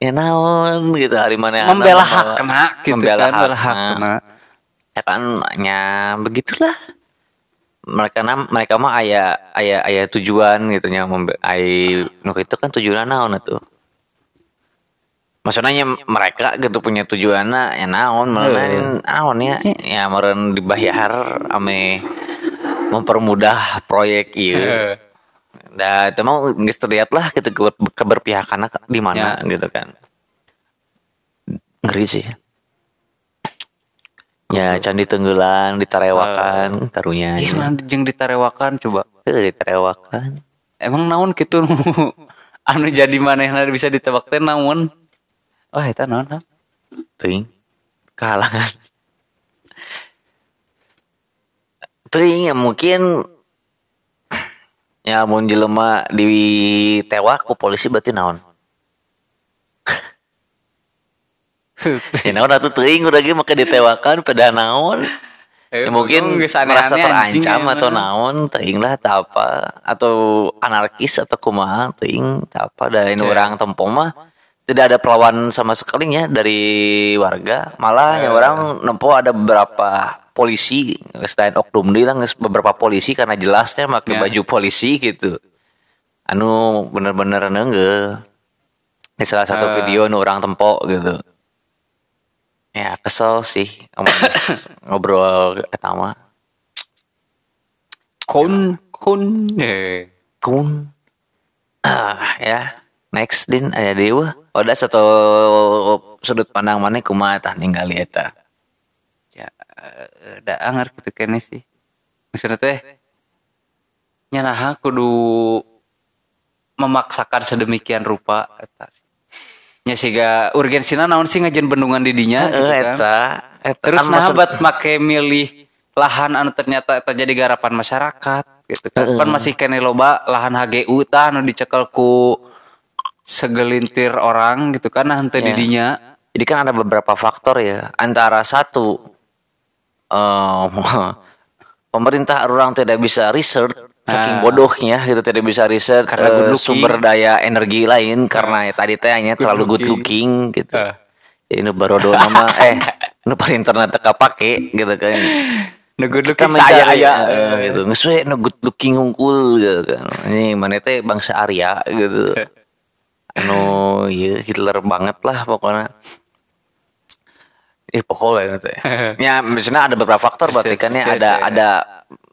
ya naon gitu hari mana Membela hak kena gitu membela kan, hak membela hak kena. ya kan ya begitulah. Mereka nam mereka mah aya aya aya tujuan gitu nya membe- ai nu itu kan tujuan naon itu? Maksudnya mereka gitu punya tujuan ya naon meureun naon ya? Ya meureun dibayar ame mempermudah proyek ieu Nah, itu mau geus terlihat lah gitu keber- keberpihakannya di mana gitu kan. Ngeri sih. Ya, candi tenggelan, ditarewakan, karunya. Ih, nanti jeung ditarewakan coba. Heuh, ditarewakan. Emang naon gitu nu anu jadi manehna bisa ditebak teh naon? Oh, eta naon? naon? Teuing. Kehalangan. Teuing ya mungkin ya mun jelema ditewak ku polisi berarti naon? ya naon atuh teuing udah ge make ditewakan pada naon? Eh, Ya, mungkin merasa terancam atau naon teuing lah teu apa atau anarkis atau kumaha teuing teu apa da orang tempo mah tidak ada perlawanan sama sekali ya dari warga. Malah Ya. ya orang nempo ada beberapa polisi selain oknum geus beberapa polisi karena jelasnya pakai Ya. baju polisi gitu. Anu bener-bener neunggeuh di salah satu Eh. video nu orang tempo gitu. Ya kesel sih. Ngobrol eta mah Kun kun eh. kun. Ah ya next din aya dewa ada satu sudut pandang mana kumaha tah eta Ya eh, da anger gitu kene sih. Maksudnya teh nyanaha kudu memaksakan sedemikian rupa eta sih. Nya siga urgensina naon sih ngajen bendungan di dinya gitu kan. eta eta Terus kan nah maksud- make milih lahan anu ternyata eta jadi garapan masyarakat gitu kan. Pan masih kene loba lahan HGU tah anu dicekel ku segelintir orang gitu kan nah henteu Ya. di dinya. Jadi kan ada beberapa faktor ya. Antara satu em, pemerintah orang tidak bisa research saking Ah. bodohnya gitu tidak bisa research Karena good looking. sumber daya energi lain karena ya tadi teh hanya terlalu good looking gitu. Ah. Jadi nu barodo nama eh nu internet teka pake gitu kan. Nu good looking saya aya. eh, gitu. We nu good looking unggul gitu kan. Ini mana teh bangsa Arya gitu. Anu iya Hitler banget lah pokoknya. Eh pokoknya gitu ya. ya misalnya ada beberapa faktor berarti kan ya Siap, ada siap. ada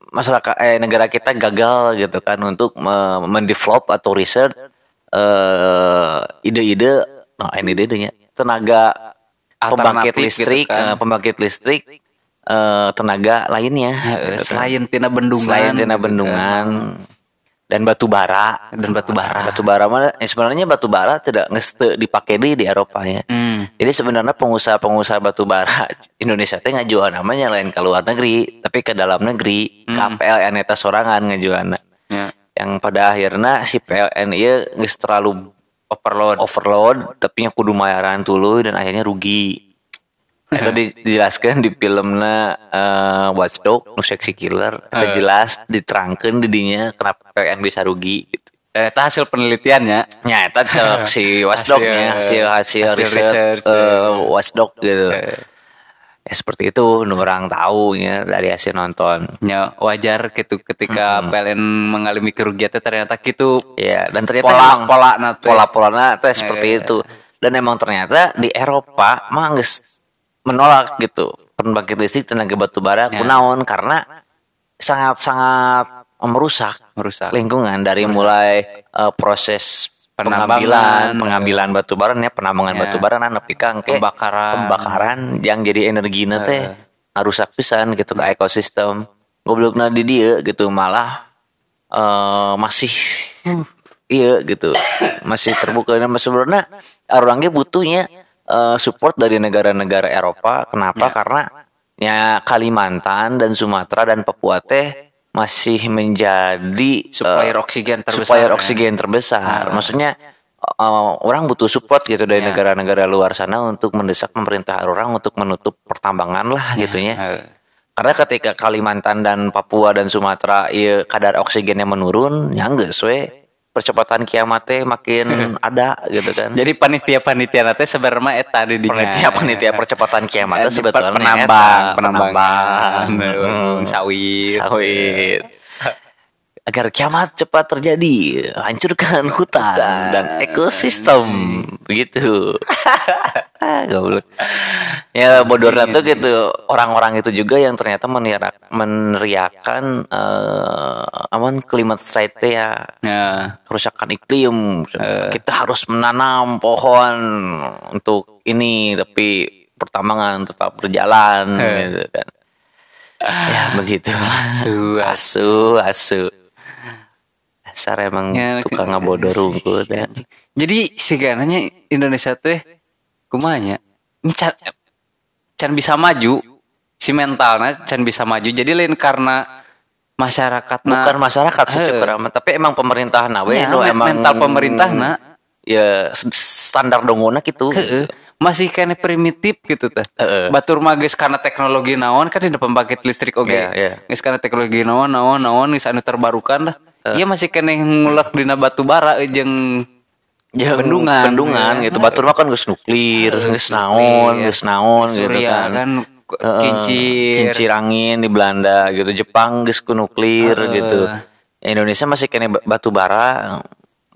masyarakat eh negara kita gagal gitu kan untuk me- mendevelop atau riset eh ide-ide nah ini ide-idenya tenaga pembangkit gitu listrik kan. eh, pembangkit listrik eh, tenaga lainnya gitu kan. Selain tina bendungan. selain tina gitu bendungan kan. Dan batu bara Dan batu bara. batu bara mah eh, sebenarnya batu bara tidak ngeste dipakai di di Eropa ya Hmm. jadi sebenarnya pengusaha-pengusaha batu bara Indonesia teh ngajual namanya lain ke luar negeri, tapi ke dalam negeri Hmm. ke PLN eta sorangan ngajualna. Ya. Yang pada akhirnya si PLN ieu geus terlalu Overload. overload, tapi kudu mayaran tuluy dan akhirnya rugi. Itu di- dijelaskan di filmnya eh, Watchdog, No Sexy Killer. Itu Eh. jelas diterangkan didinya kenapa PLN bisa rugi gitu. Eh, itu hasil penelitiannya. Ya, itu si Watchdog Hasil- ya, hasil hasil, hasil riset research, eh, ya. Watchdog gitu. Eh. Ya seperti itu, orang tahu ya dari hasil nonton. Ya, wajar gitu ketika PLN mengalami kerugian ternyata gitu Ya, dan ternyata Pola- emang pola na teh. pola-polana teh seperti Eh. itu. Dan emang ternyata di Eropa mah geus menolak gitu pembangkit listrik tenaga batu bara Ya. kunaon karena sangat-sangat merusak merusak. lingkungan dari mulai eh, proses Penambangan, pengambilan pengambilan batu bara nya penambangan Ya. batu bara na nepi Pembakaran. pembakaran yang jadi energina teh ngarusak pisan gitu ke ekosistem goblokna di dia gitu malah eh masih iya gitu masih terbuka dan sebenarnya orangnya butuhnya eh, support dari negara-negara Eropa kenapa karena ya Kalimantan dan Sumatera dan Papua teh masih menjadi Supplier oksigen terbesar. supplier ya. oksigen terbesar. Maksudnya eh, orang butuh support gitu dari Ya. negara-negara luar sana untuk mendesak pemerintah orang untuk menutup pertambangan lah gitunya. Eh, Karena ketika Kalimantan dan Papua dan Sumatera iya kadar oksigennya menurun, ya geus we percepatan kiamat teh makin ada gitu kan. Jadi panitia-panitia nanti sebenarnya eta di dinya. panitia panitia percepatan kiamat sebetulnya penambang, eta, penambangan, Hmm. sawit. sawit. Agar kiamat cepat terjadi, hancurkan hutan dan ekosistem begitu. ah, goblok. Ya bodornya tuh gitu orang-orang itu juga yang ternyata meneriak, meneriakan eh aman climate teh ya Ya. kerusakan iklim. Kita harus menanam pohon untuk ini, tapi pertambangan tetap berjalan gitu kan. Ya begitu. Asu, asu, asu. Dasar emang Ya, tukang ngabodor unggul dan Jadi sebenarnya Indonesia teh kumanya can, can bisa maju si mentalnya can bisa maju. Jadi lain karena bukan masyarakat sih Eh. cukup amat, tapi emang pemerintah nah we Ya, men- emang mental pemerintahna. ya s- standar dongona gitu. Heeh. masih kena primitif gitu teh. Batur mah geus karena teknologi naon kan di pembangkit listrik oge. Iya, iya. Geus karena teknologi naon naon naon anu terbarukan lah. Iya masih kena ngulek dina batu bara eh, jeung Ya, Bendungan. bendungan Ya. gitu. Batur mah kan geus nuklir, geus naon, Iya. geus naon gitu kan. kan kincir. kincir angin di Belanda gitu. Jepang geus ku nuklir Heeh. gitu. Indonesia masih kena ba- batu bara.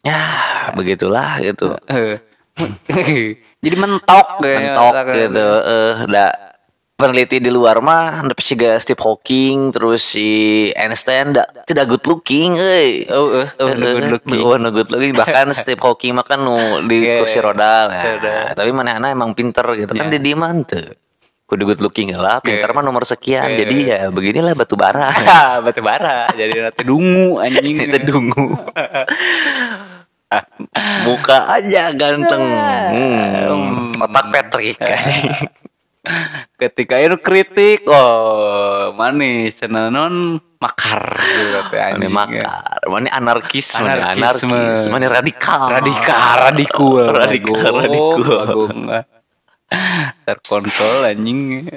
Ya, begitulah gitu. Heeh. Jadi mentok. Mentok gitu. Eh, da peneliti di luar mah tapi si Steve Hawking terus si Einstein da, tidak good looking. Oh, eh, oh, no good looking. Oh, no good looking. Bahkan Steve Hawking mah kan nu di Iya, kursi roda. Roda. tapi mana emang pinter gitu kan Iya. di diman tuh. Kudu good looking lah, pinter Iya. mah nomor sekian. Iya. Jadi ya beginilah batu bara. batu bara. Jadi nanti dungu anjing. Itu dungu. Muka aja ganteng. Hmm, otak Patrick. Ketika itu kritik oh manis non makar gitu anjing. makar, mana anarkis, Anarkisme. anarkis, mana radikal. radikal radikul Radikal, radikal. bagong. terkontrol anjing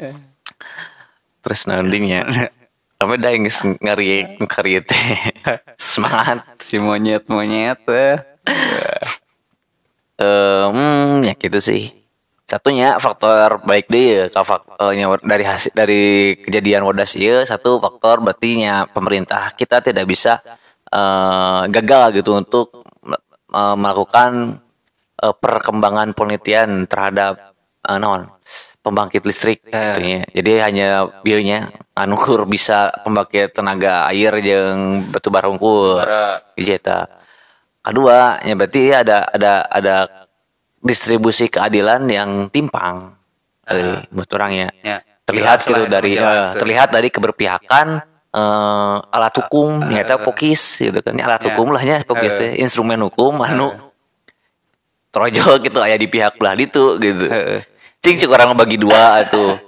Terus nandingnya. Kami dah yang ngari ngari teh. Semangat. si monyet monyet eh. Hmm, ya gitu sih. Satunya faktor baik ka fak- eh, nya dari hasil dari kejadian wadas ieu satu faktor berarti nya pemerintah kita tidak bisa eh, gagal gitu untuk eh, melakukan eh, perkembangan penelitian terhadap eh, naon pembangkit listrik gitu ya. Jadi hanya bieunya anu kur bisa pembangkit tenaga air jeung batu bara unggul. Hiji eta. Kedua, ya berarti ada ada ada distribusi keadilan yang timpang. Eh, buat orang ya. Ya. Terlihat Jelas gitu lah, dari jelas. eh, terlihat dari keberpihakan eh, alat hukum nyata pokis gitu kan. Alat Ya. hukum lahnya pokis teh instrumen hukum anu trojo gitu aya di pihak belah itu gitu. Cing cik orang bagi dua tuh.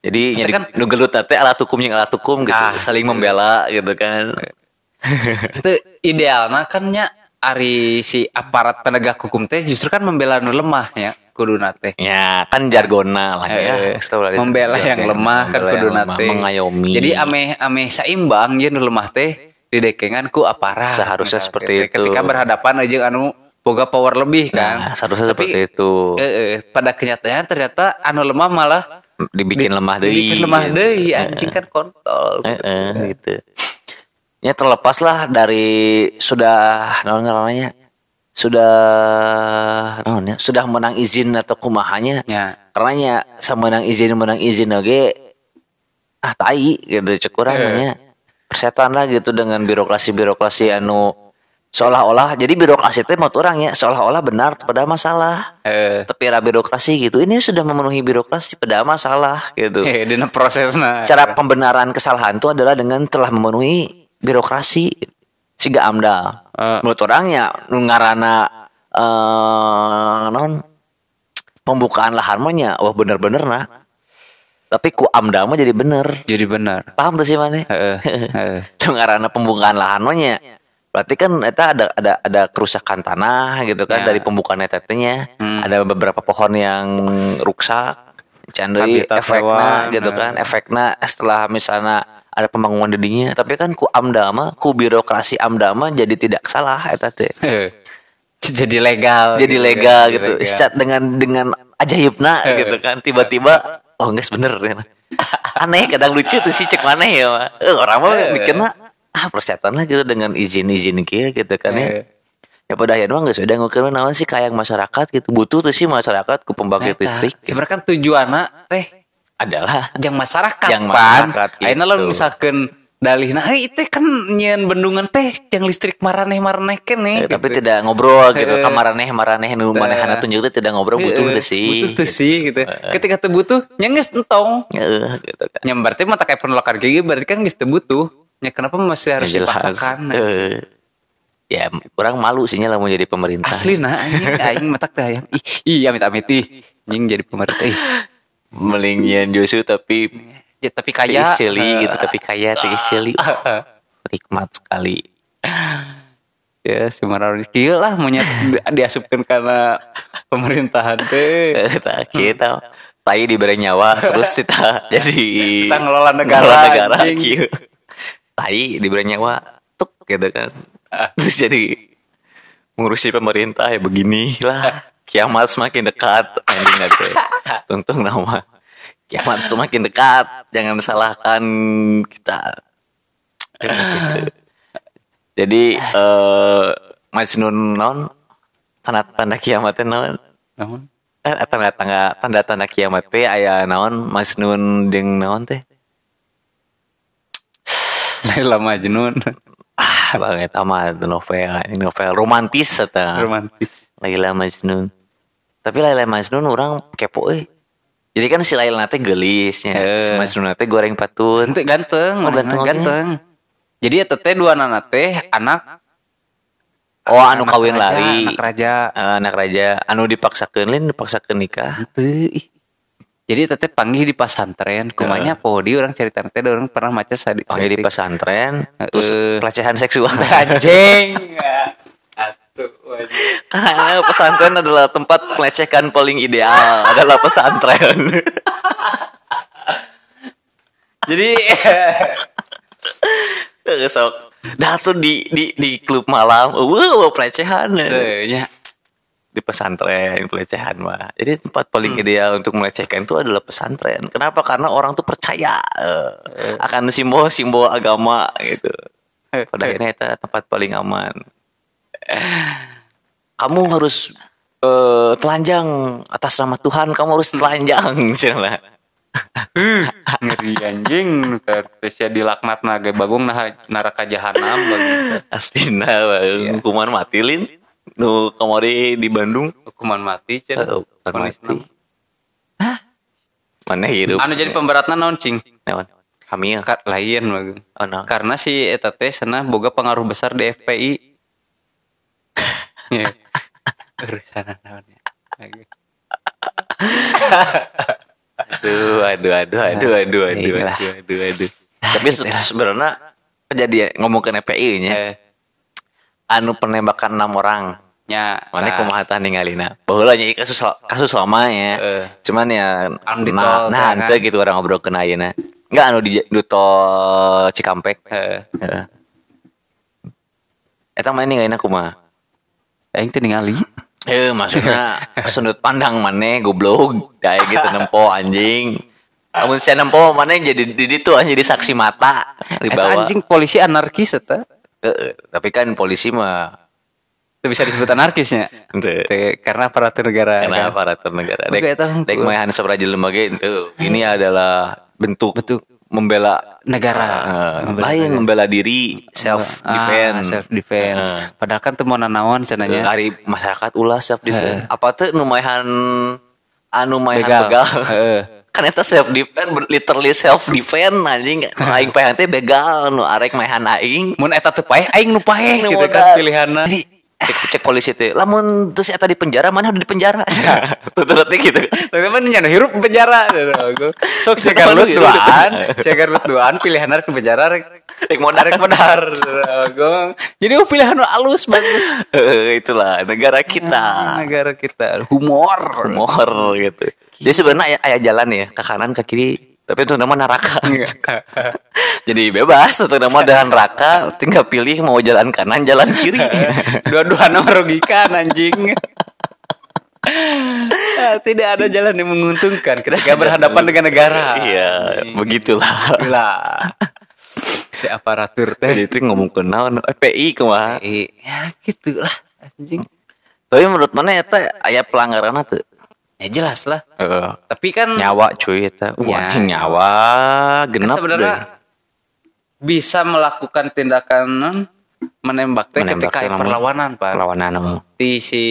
Jadi nyari kan- nu gelut teh alat hukum yang alat hukum gitu, Ah, saling membela gitu kan. itu idealnya kan nya ari si aparat penegak hukum teh justru kan membela nu lemah ya kuduna teh Ya, kan jargona lah ya. Tahu lah, membela yang lemah kan kuduna teh mengayomi. jadi ame ame saimbang ya nu lemah teh didekengan ku aparat Seharusnya Misalnya seperti itu. ketika berhadapan aja anu boga power lebih kan Nah, seharusnya Tapi, seperti itu. eh, eh, pada kenyataannya ternyata anu lemah malah dibikin di- lemah deui. dibikin lemah gitu. deui anjing kan kontol Eh, eh, gitu. Ya terlepas lah dari sudah ngaranna sudah naon ya, sudah menang izin atau kumahanya. ya. Karena nya sama menang izin menang izin oge ah tai gitu cek urang Eh. nya. Persetan lah gitu dengan birokrasi-birokrasi anu seolah-olah. Jadi birokrasi itu menurut orang ya seolah-olah benar pada masalah. Eh. Tapi era birokrasi gitu. Ini sudah memenuhi birokrasi pada masalah gitu. Eh dina prosesna. Cara pembenaran kesalahan itu adalah dengan telah memenuhi birokrasi siga amdal. Eh. menurut orangnya nungarana eh non pembukaan lahan mah nya wah bener-bener nah. Tapi ku amdal mah jadi bener. Jadi benar paham tuh sih mana Heeh, heeh. nungarana pembukaan lahan mah nya berarti kan eta ada ada ada kerusakan tanah gitu kan Ya. dari pembukaan eta teh nya Hmm. ada beberapa pohon yang rusak candai efekna hewan, gitu kan efekna setelah misalnya ada pembangunan dedinya tapi kan ku amdal mah ku birokrasi amdal mah jadi tidak salah eta teh. Eh, jadi legal jadi gitu legal kan, gitu. legal. Dengan dengan ajaibna gitu kan tiba-tiba oh guys bener ya. aneh kadang lucu tuh sih cek mana ya mah. Eh, orang mah mikirnya ah persetan lah gitu dengan izin-izin kia gitu kan ya. Ya pada akhirnya nggak sudah ngukur naon sih kayak masyarakat gitu. Butuh tuh sih masyarakat ku pembangkit listrik sebenarnya kan tujuannya teh adalah yang masyarakat Yang pan masyarakat, gitu. ayeuna lo misalkan dalih nah itu kan nyen bendungan teh yang listrik maraneh maraneh Eh, kene tapi gitu. tidak ngobrol gitu. Eh. kamaraneh maraneh nu manehana tunjuk teh tidak ngobrol butuh tuh sih. Butuh tuh sih gitu. Ketika teu butuh geus entong. Gitu kan. Nya berarti mata kayak penolakan gitu berarti kan geus teu butuh. Nya kenapa masih harus Ya, dipaksakan? Eh, ya kurang malu sih lah mau jadi pemerintah. Asli nah anjing aing matak teh hayang. Ih ih amit amit ih. Anjing jadi pemerintah ih melingian Josu tapi ya tapi kaya. Celi gitu tapi kaya tiis celi nikmat sekali. Ya semarang rezeki lah monyet di- diasupkan karena pemerintahan teh. Kita kita tai diberi nyawa terus kita jadi Kita ngelola negara, ngelola negara kieu. tai diberi nyawa tuk gitu kan. Terus jadi mengurusi pemerintah ya begini lah kiamat semakin dekat. Ending teh tuntung nama. Kiamat semakin dekat. Jangan salahkan kita. Gitu. jadi eh Majnun non tanda tanda kiamatnya non eh tanda tanda tanda tanda kiamat teh aya naon? Majnun jeung naon teh? Laila Majnun ah banget sama novel novel romantis eta. Romantis. Laila Majnun tapi Laila Majnun orang kepo eh jadi kan si Laila teh gelisnya Eh. si Majnun teh goreng patun Ente ganteng, Oh, ganteng, ganteng. Jadi eta teh dua anak teh anak oh anu anak kawin raja, lari anak raja. Eh, anak raja anu dipaksakeun lain dipaksakeun nikah. Jadi teteh panggil di pesantren, kumanya podi orang cerita teh orang pernah maca sadi. Panggil di pesantren, terus Eh. pelecehan seksual. anjing. Atuh, Karena pesantren adalah tempat melecehkan paling ideal adalah pesantren. Jadi Sok. Dah tuh di di di klub malam, wow pelecehan. eh, nya Di pesantren pelecehan mah. Jadi tempat paling ideal untuk melecehkan itu adalah pesantren. Kenapa? Karena orang tuh percaya eh, akan simbol-simbol agama gitu. Pada akhirnya itu tempat paling aman. Kamu harus eh, telanjang atas nama Tuhan. Kamu harus telanjang, cina. ngeri anjing terus ya dilaknat naga bagong nah neraka jahanam Astina, bang. hukuman mati lin. Nu kemari di Bandung. hukuman mati cen Oh, hukuman Vonis mati. enam. Mana hidup? anu jadi pemberatna naon cing Naon? Hamil. Lain bagong Oh, no. karena si eta teh cenah boga pengaruh besar di FPI ya urusan naonnya Aduh, aduh, aduh, aduh, aduh, aduh, Inilah. aduh, aduh, aduh. Tapi se- sebenarnya kejadian ngomong ke FPI nya, eh anu penembakan enam orang. nya Mana tah. kumaha tah ningalina. Baheula nya ieu kasus kasus lama ya. Eh. Cuman ya Anu di nah, tol nah kan? gitu orang ngobrol kena ayeuna. Enggak anu di, di tol Cikampek. eh Heeh. Eta mah ningalina kumaha? Aing teh ningali Eh maksudnya sudut pandang mana goblok kayak gitu nempo anjing. Namun saya nempo mana jadi di itu anjing jadi saksi mata di bawah. anjing polisi anarkis eta Eh, tapi kan polisi mah Itu bisa disebut anarkisnya. Teh, karena aparatur negara karena kan? aparatur negara. Dek, dek mayan sabraja lembaga itu. Ini adalah bentuk Bentuk membela negara eh, Membela lain negara. membela diri self defense. self defense Heeh. padahal kan teu naon cenanya Hari masyarakat ulah self defense. Apa tuh numayan anu mayan Begal. begal. Heeh. kan eta self defense literally self defense anjing aing paehan teh begal nu arek maehan aing mun eta teu paeh aing nu paeh Nu gitu kan pilihanna cek, cek polisi teh lamun terus eta di penjara mana udah di penjara? Tuturutnya gitu. Tapi kan nyana hirup penjara. Sok tahu lu duaan, segar lu duaan pilihan ke penjara rek Rek modal. rek modar. Jadi oh, pilihan alus bagus. Eh, itulah negara kita. Negara kita. Humor. humor gitu. Jadi sebenarnya aya, aya jalan ya ke kanan ke kiri. Tapi itu nama neraka jadi bebas itu nama ada neraka tinggal pilih mau jalan kanan jalan kiri Dua-duanya merugikan anjing. Ah, Tidak ada jalan yang menguntungkan ketika berhadapan dengan negara. iya begitulah Gila. Si aparatur teh. Itu ngomong ke naon FPI kumaha. Eh, ya gitu lah anjing. Tapi menurut mana eta aya pelanggaran tuh? Ya jelas lah. Heeh. Tapi kan nyawa cuy eta. Ya. Wah, nyawa kan genap sebenarnya deh. Bisa melakukan tindakan menembak. Teh ketika teh namun- perlawanan pak. Perlawanan namun. di si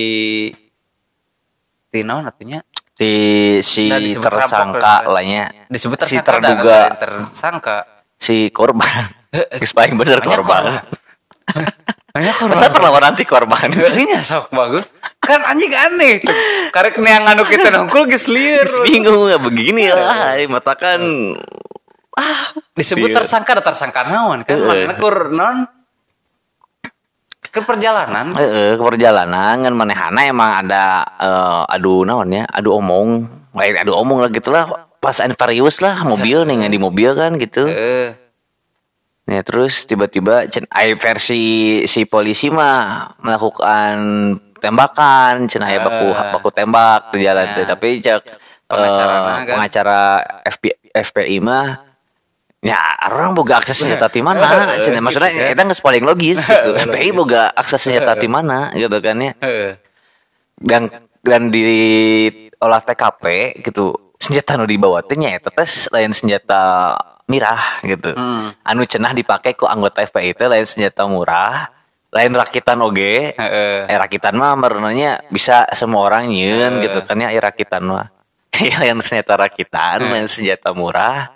di naon atunya Si si Nah, tersangka lahnya. Disebut si tersangka dah, terduga tersangka. si korban. Geus paling bener korban. banyak korban. Masa perlawanan ti korban? Iya sok bagus. Kan anjing aneh. Karek neang anu kita nongkul geus lieur Geus bingung ya begini lah. Mata kan disebut Iya. tersangka ada tersangka naon kan Heeh. mana kur non ke perjalanan Heeh, ke perjalanan kan manehana emang ada eh, adu naon ya, adu omong. Lain adu omong lah gitu lah. Pas Anvarius lah mobil nih di mobil kan gitu. eh Ya terus tiba-tiba versi si polisi mah melakukan tembakan, cen aya baku baku tembak di jalan Ya. Tapi cek Pengacara kan. pengacara FP, FPI mah ya orang boga akses senjata di mana Cen, maksudnya Gitu kita nggak paling logis gitu. FPI boga akses senjata di mana gitu kan ya eh dan dan di olah TKP gitu senjata nu dibawa teh nya teh lain senjata mirah gitu. Hmm. Anu cenah dipakai ku anggota FPI teh lain senjata murah, lain rakitan oge. Heeh. Eh rakitan mah merenanya bisa semua orang nyieun Eh. gitu kan ya rakitan mah. Ya lain senjata rakitan, lain senjata murah.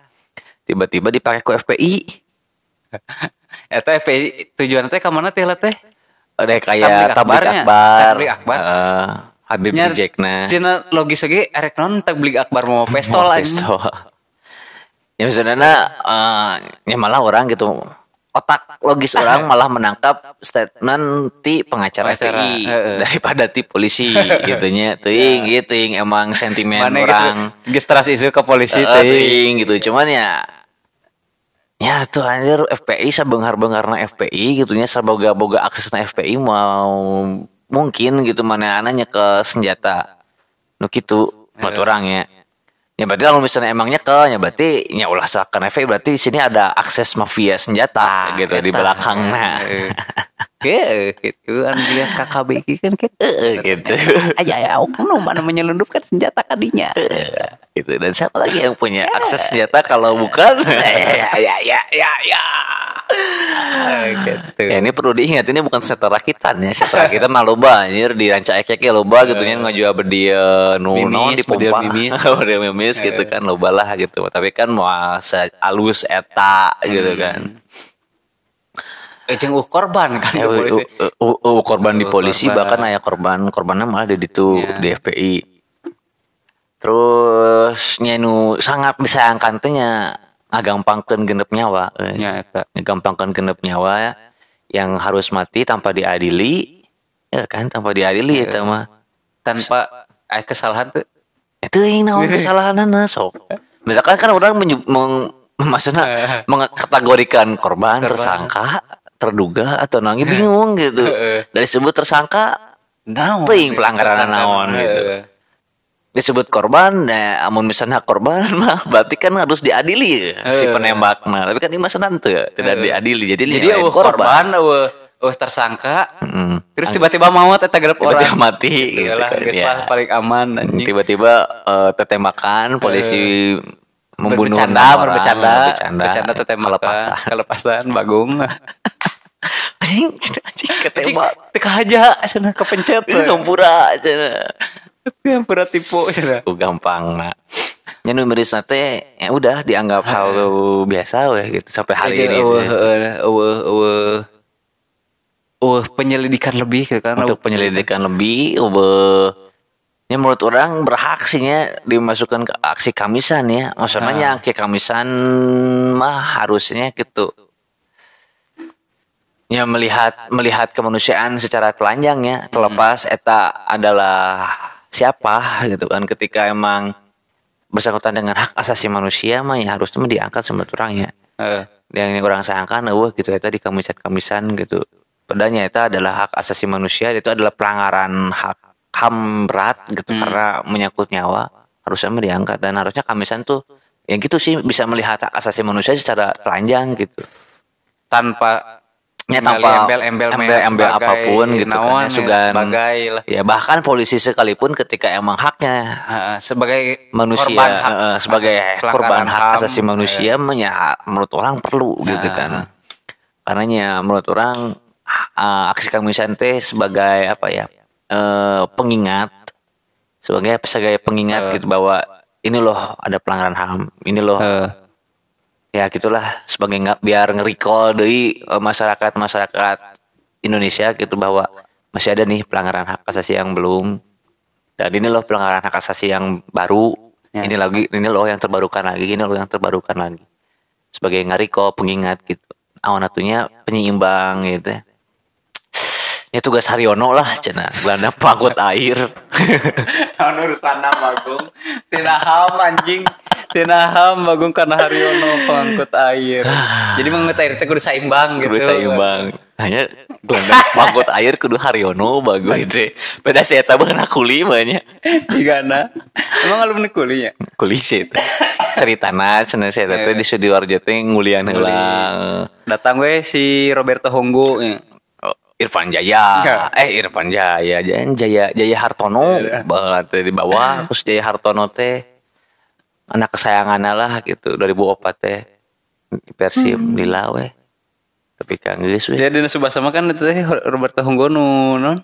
Tiba-tiba dipakai ku FPI. eta FPI tujuan teh ka mana teh lah teh Tablik kayak tablik akbar. Tablik akbar. Heeh. Habib Nya, Rijekna Cina logis lagi erek non tak beli akbar mau pistol Mau aja. pistol. ya sebenarnya eh, ya malah orang gitu otak logis orang malah menangkap statement ti pengacara Pengacara, FPI heeh. daripada ti polisi gitunya. Ting gitu ting emang sentimen Mana orang. geus teras isu ke polisi teh. ting. gitu. Cuman ya ya tuh anjir FPI sabenghar-bengharna FPI gitunya. Saboga-boga aksesna FPI mau mungkin gitu. Mana ananya ke senjata. Nu kitu menurut orang ya ya berarti kalau misalnya emangnya ke ya berarti ya ulah seakan FPI berarti di sini ada akses mafia senjata gitu di eta. belakangnya Gitu kan dia KKB kan gitu. Eh, gitu Aja ya oknum mana menyelundupkan senjata kadinya. gitu dan siapa lagi yang punya akses senjata kalau bukan ya ya ya ya ya gitu. Ya ini perlu diingat ini bukan setter rakitan ya. Setter rakitan mah loba anjir di ranca ekek loba gitu nya ngajual bedia nu naon di pompa. mimis. Bedil mimis gitu kan loba lah gitu. Tapi kan mau alus eta gitu kan. Eh jeung uh korban kan Ya, di polisi. u- u- u- korban di Uh, polisi korban. bahkan aya korban korbannya malah di ditu Ya. di FPI. Terus nya nu sangat disayangkan teh nya ngagampangkeun genep nyawa. eh. Nya eta. gampangkan genep nyawa yang harus mati tanpa diadili ya kan tanpa diadili itu mah Tanpa eh kesalahan tuh itu yang naon kesalahan sok misalkan kan orang meng, maksudnya mengkategorikan korban, tersangka terduga atau nangi bingung gitu dari sebut tersangka naon Teuing pelanggaran naon gitu. disebut korban nah amun misalnya korban mah berarti kan harus diadili ya, si Eh. penembak nah tapi kan ini masa nanti tidak diadili jadi Jadi lain eueuh korban, eueuh eueuh tersangka, Mm. terus tiba-tiba maut eta gerep tiba-tiba orang. mati gitu Gitu lah, kan ya. paling aman anjing. tiba-tiba eh, tetembakan polisi membunuh bercanda, orang, bercanda, bercanda, bercanda tetemakan, kelepasan. kelepasan, bagung. anjing anjing ketembak Teka aja, cenah kepencet. ini ngampura cenah. Yang pura tipu cenah. Ku gampang nah nya nu miris teh ya udah dianggap hal biasa weh gitu sampai hari Aja ini eueuh eueuh eueuh eueuh penyelidikan lebih gitu kan. untuk penyelidikan lebih ube ya menurut orang berhak sih nya dimasukkan ke aksi kamisan ya maksudnya ke kamisan mah harusnya gitu ya melihat melihat kemanusiaan secara telanjang ya terlepas eta adalah siapa gitu kan ketika emang bersangkutan dengan hak asasi manusia mah ya harusnya diangkat sama orang ya Heeh. yang orang sayangkan eueuh gitu eta di kamisan-kamisan gitu. Padahal itu adalah hak asasi manusia, itu adalah pelanggaran hak HAM berat gitu karena menyangkut nyawa. Harusnya diangkat dan harusnya kamisan tuh yang gitu sih bisa melihat hak asasi manusia secara telanjang gitu. tanpa Ya tanpa embel-embel embel-embel sebagai apa pun gitu kan ya, sugan sebagai ya bahkan polisi sekalipun ketika emang haknya Heeh, sebagai manusia korban hak eh, sebagai korban hak HAM, asasi manusia mah ya menurut orang perlu gitu Nah. kan karenanya menurut orang eh, aksi kamisan teh sebagai apa ya eh, pengingat sebagai sebagai pengingat gitu bahwa ini loh ada pelanggaran ham ini loh Heeh. Ya gitulah. Sebagai nggak biar nge-recall dari masyarakat masyarakat Indonesia gitu bahwa masih ada nih pelanggaran hak asasi yang belum. Dan ini loh pelanggaran hak asasi yang baru. Ya. ini lagi ini loh yang terbarukan lagi ini loh yang terbarukan lagi. Sebagai nge-recall pengingat gitu. Awan atunya penyeimbang gitu ya tugas Haryono lah cina. Belanda pangkut air. Tahun urusan bagung Tina ham anjing. Tina ham bagung karena Haryono pengangkut air. Jadi mengangkut air itu kudu seimbang gitu. kudu seimbang. Hanya Belanda pangkut air kudu Haryono bagus itu beda saya tahu kena kuli banyak Gimana Emang lu kulinya kuli sih. Ceritana cina saya teh di studio Arjo teh ngulian heula Datang gue si Roberto Honggo ya. Irfan Jaya, Ya. eh Irfan Jaya, Jaya Jaya, Jaya Hartono, banget di bawah, terus Jaya Hartono teh anak kesayangannya lah gitu. dari Bu Opa teh. Di Persib di Lawe. Tapi kan geus we. Jadi di Subasa mah kan itu teh Roberto Honggo nu non?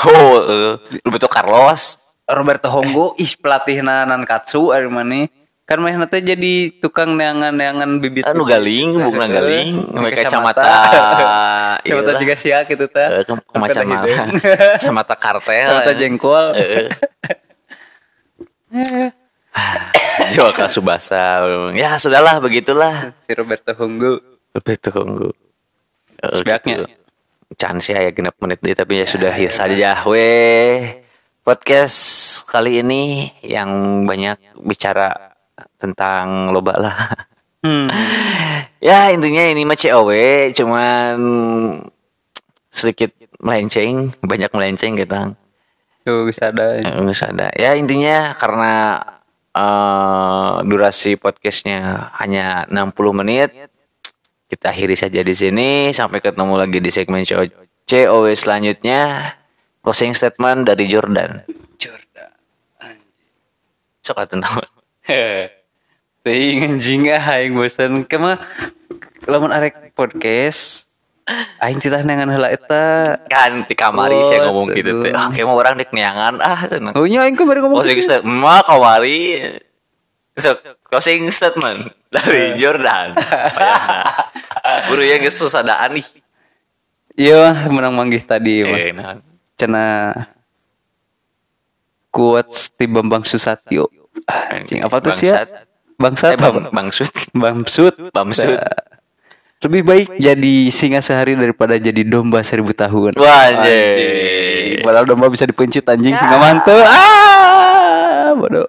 Oh, uh, Roberto Carlos. Roberto Honggo ih pelatih Nankatsu ari mana Kan mah nanti jadi tukang neangan-neangan bibit. Anu galing, bung galing, mereka kacamata. kacamata, juga gitu ta. Eh, ke macam Kacamata kacamata kartel, Kacamata jengkol. Jual ke Subasa. Ya sudahlah begitulah. si Roberto. Lebih tunggu. Eh, Sebaiknya. gitu. Chance ya genap menit deh tapi ya sudah ya saja weh. Podcast kali ini yang banyak bicara tentang loba lah. Hmm. ya intinya ini mah COW cuman sedikit melenceng, banyak melenceng gitu. Tuh bisa ada. Eh, Nggak ada. Ya intinya karena eh, durasi podcastnya hanya 60 menit, kita akhiri saja di sini. Sampai ketemu lagi di segmen CO- COW selanjutnya. Closing statement dari Jordan. Jordan. Sok naon. Ting anjing ah aing bosan kemah lamun arek podcast aing titah neangan heula eta. Kan di kamari Oh, saya ngomong gitu teh. Ah, kayak mau orang dek neangan ah cenah. Oh nya aing kemarin ngomong Closing gitu. statement. Ma kamari. So, closing statement dari Jordan. Bayangna. Buru ya geus susadaan nih. Iya menang manggih tadi mah. Eh, nah. Quotes ti Bambang Susatyo. Anjing apa tuh sih ya? Bangsat. Eh, bang, bangsut. Bamsud. Bamsud. Nah, Lebih baik jadi singa sehari daripada jadi domba seribu tahun. Wah, anjing. Padahal domba bisa dipencit anjing singa mantu. Ah, bodoh.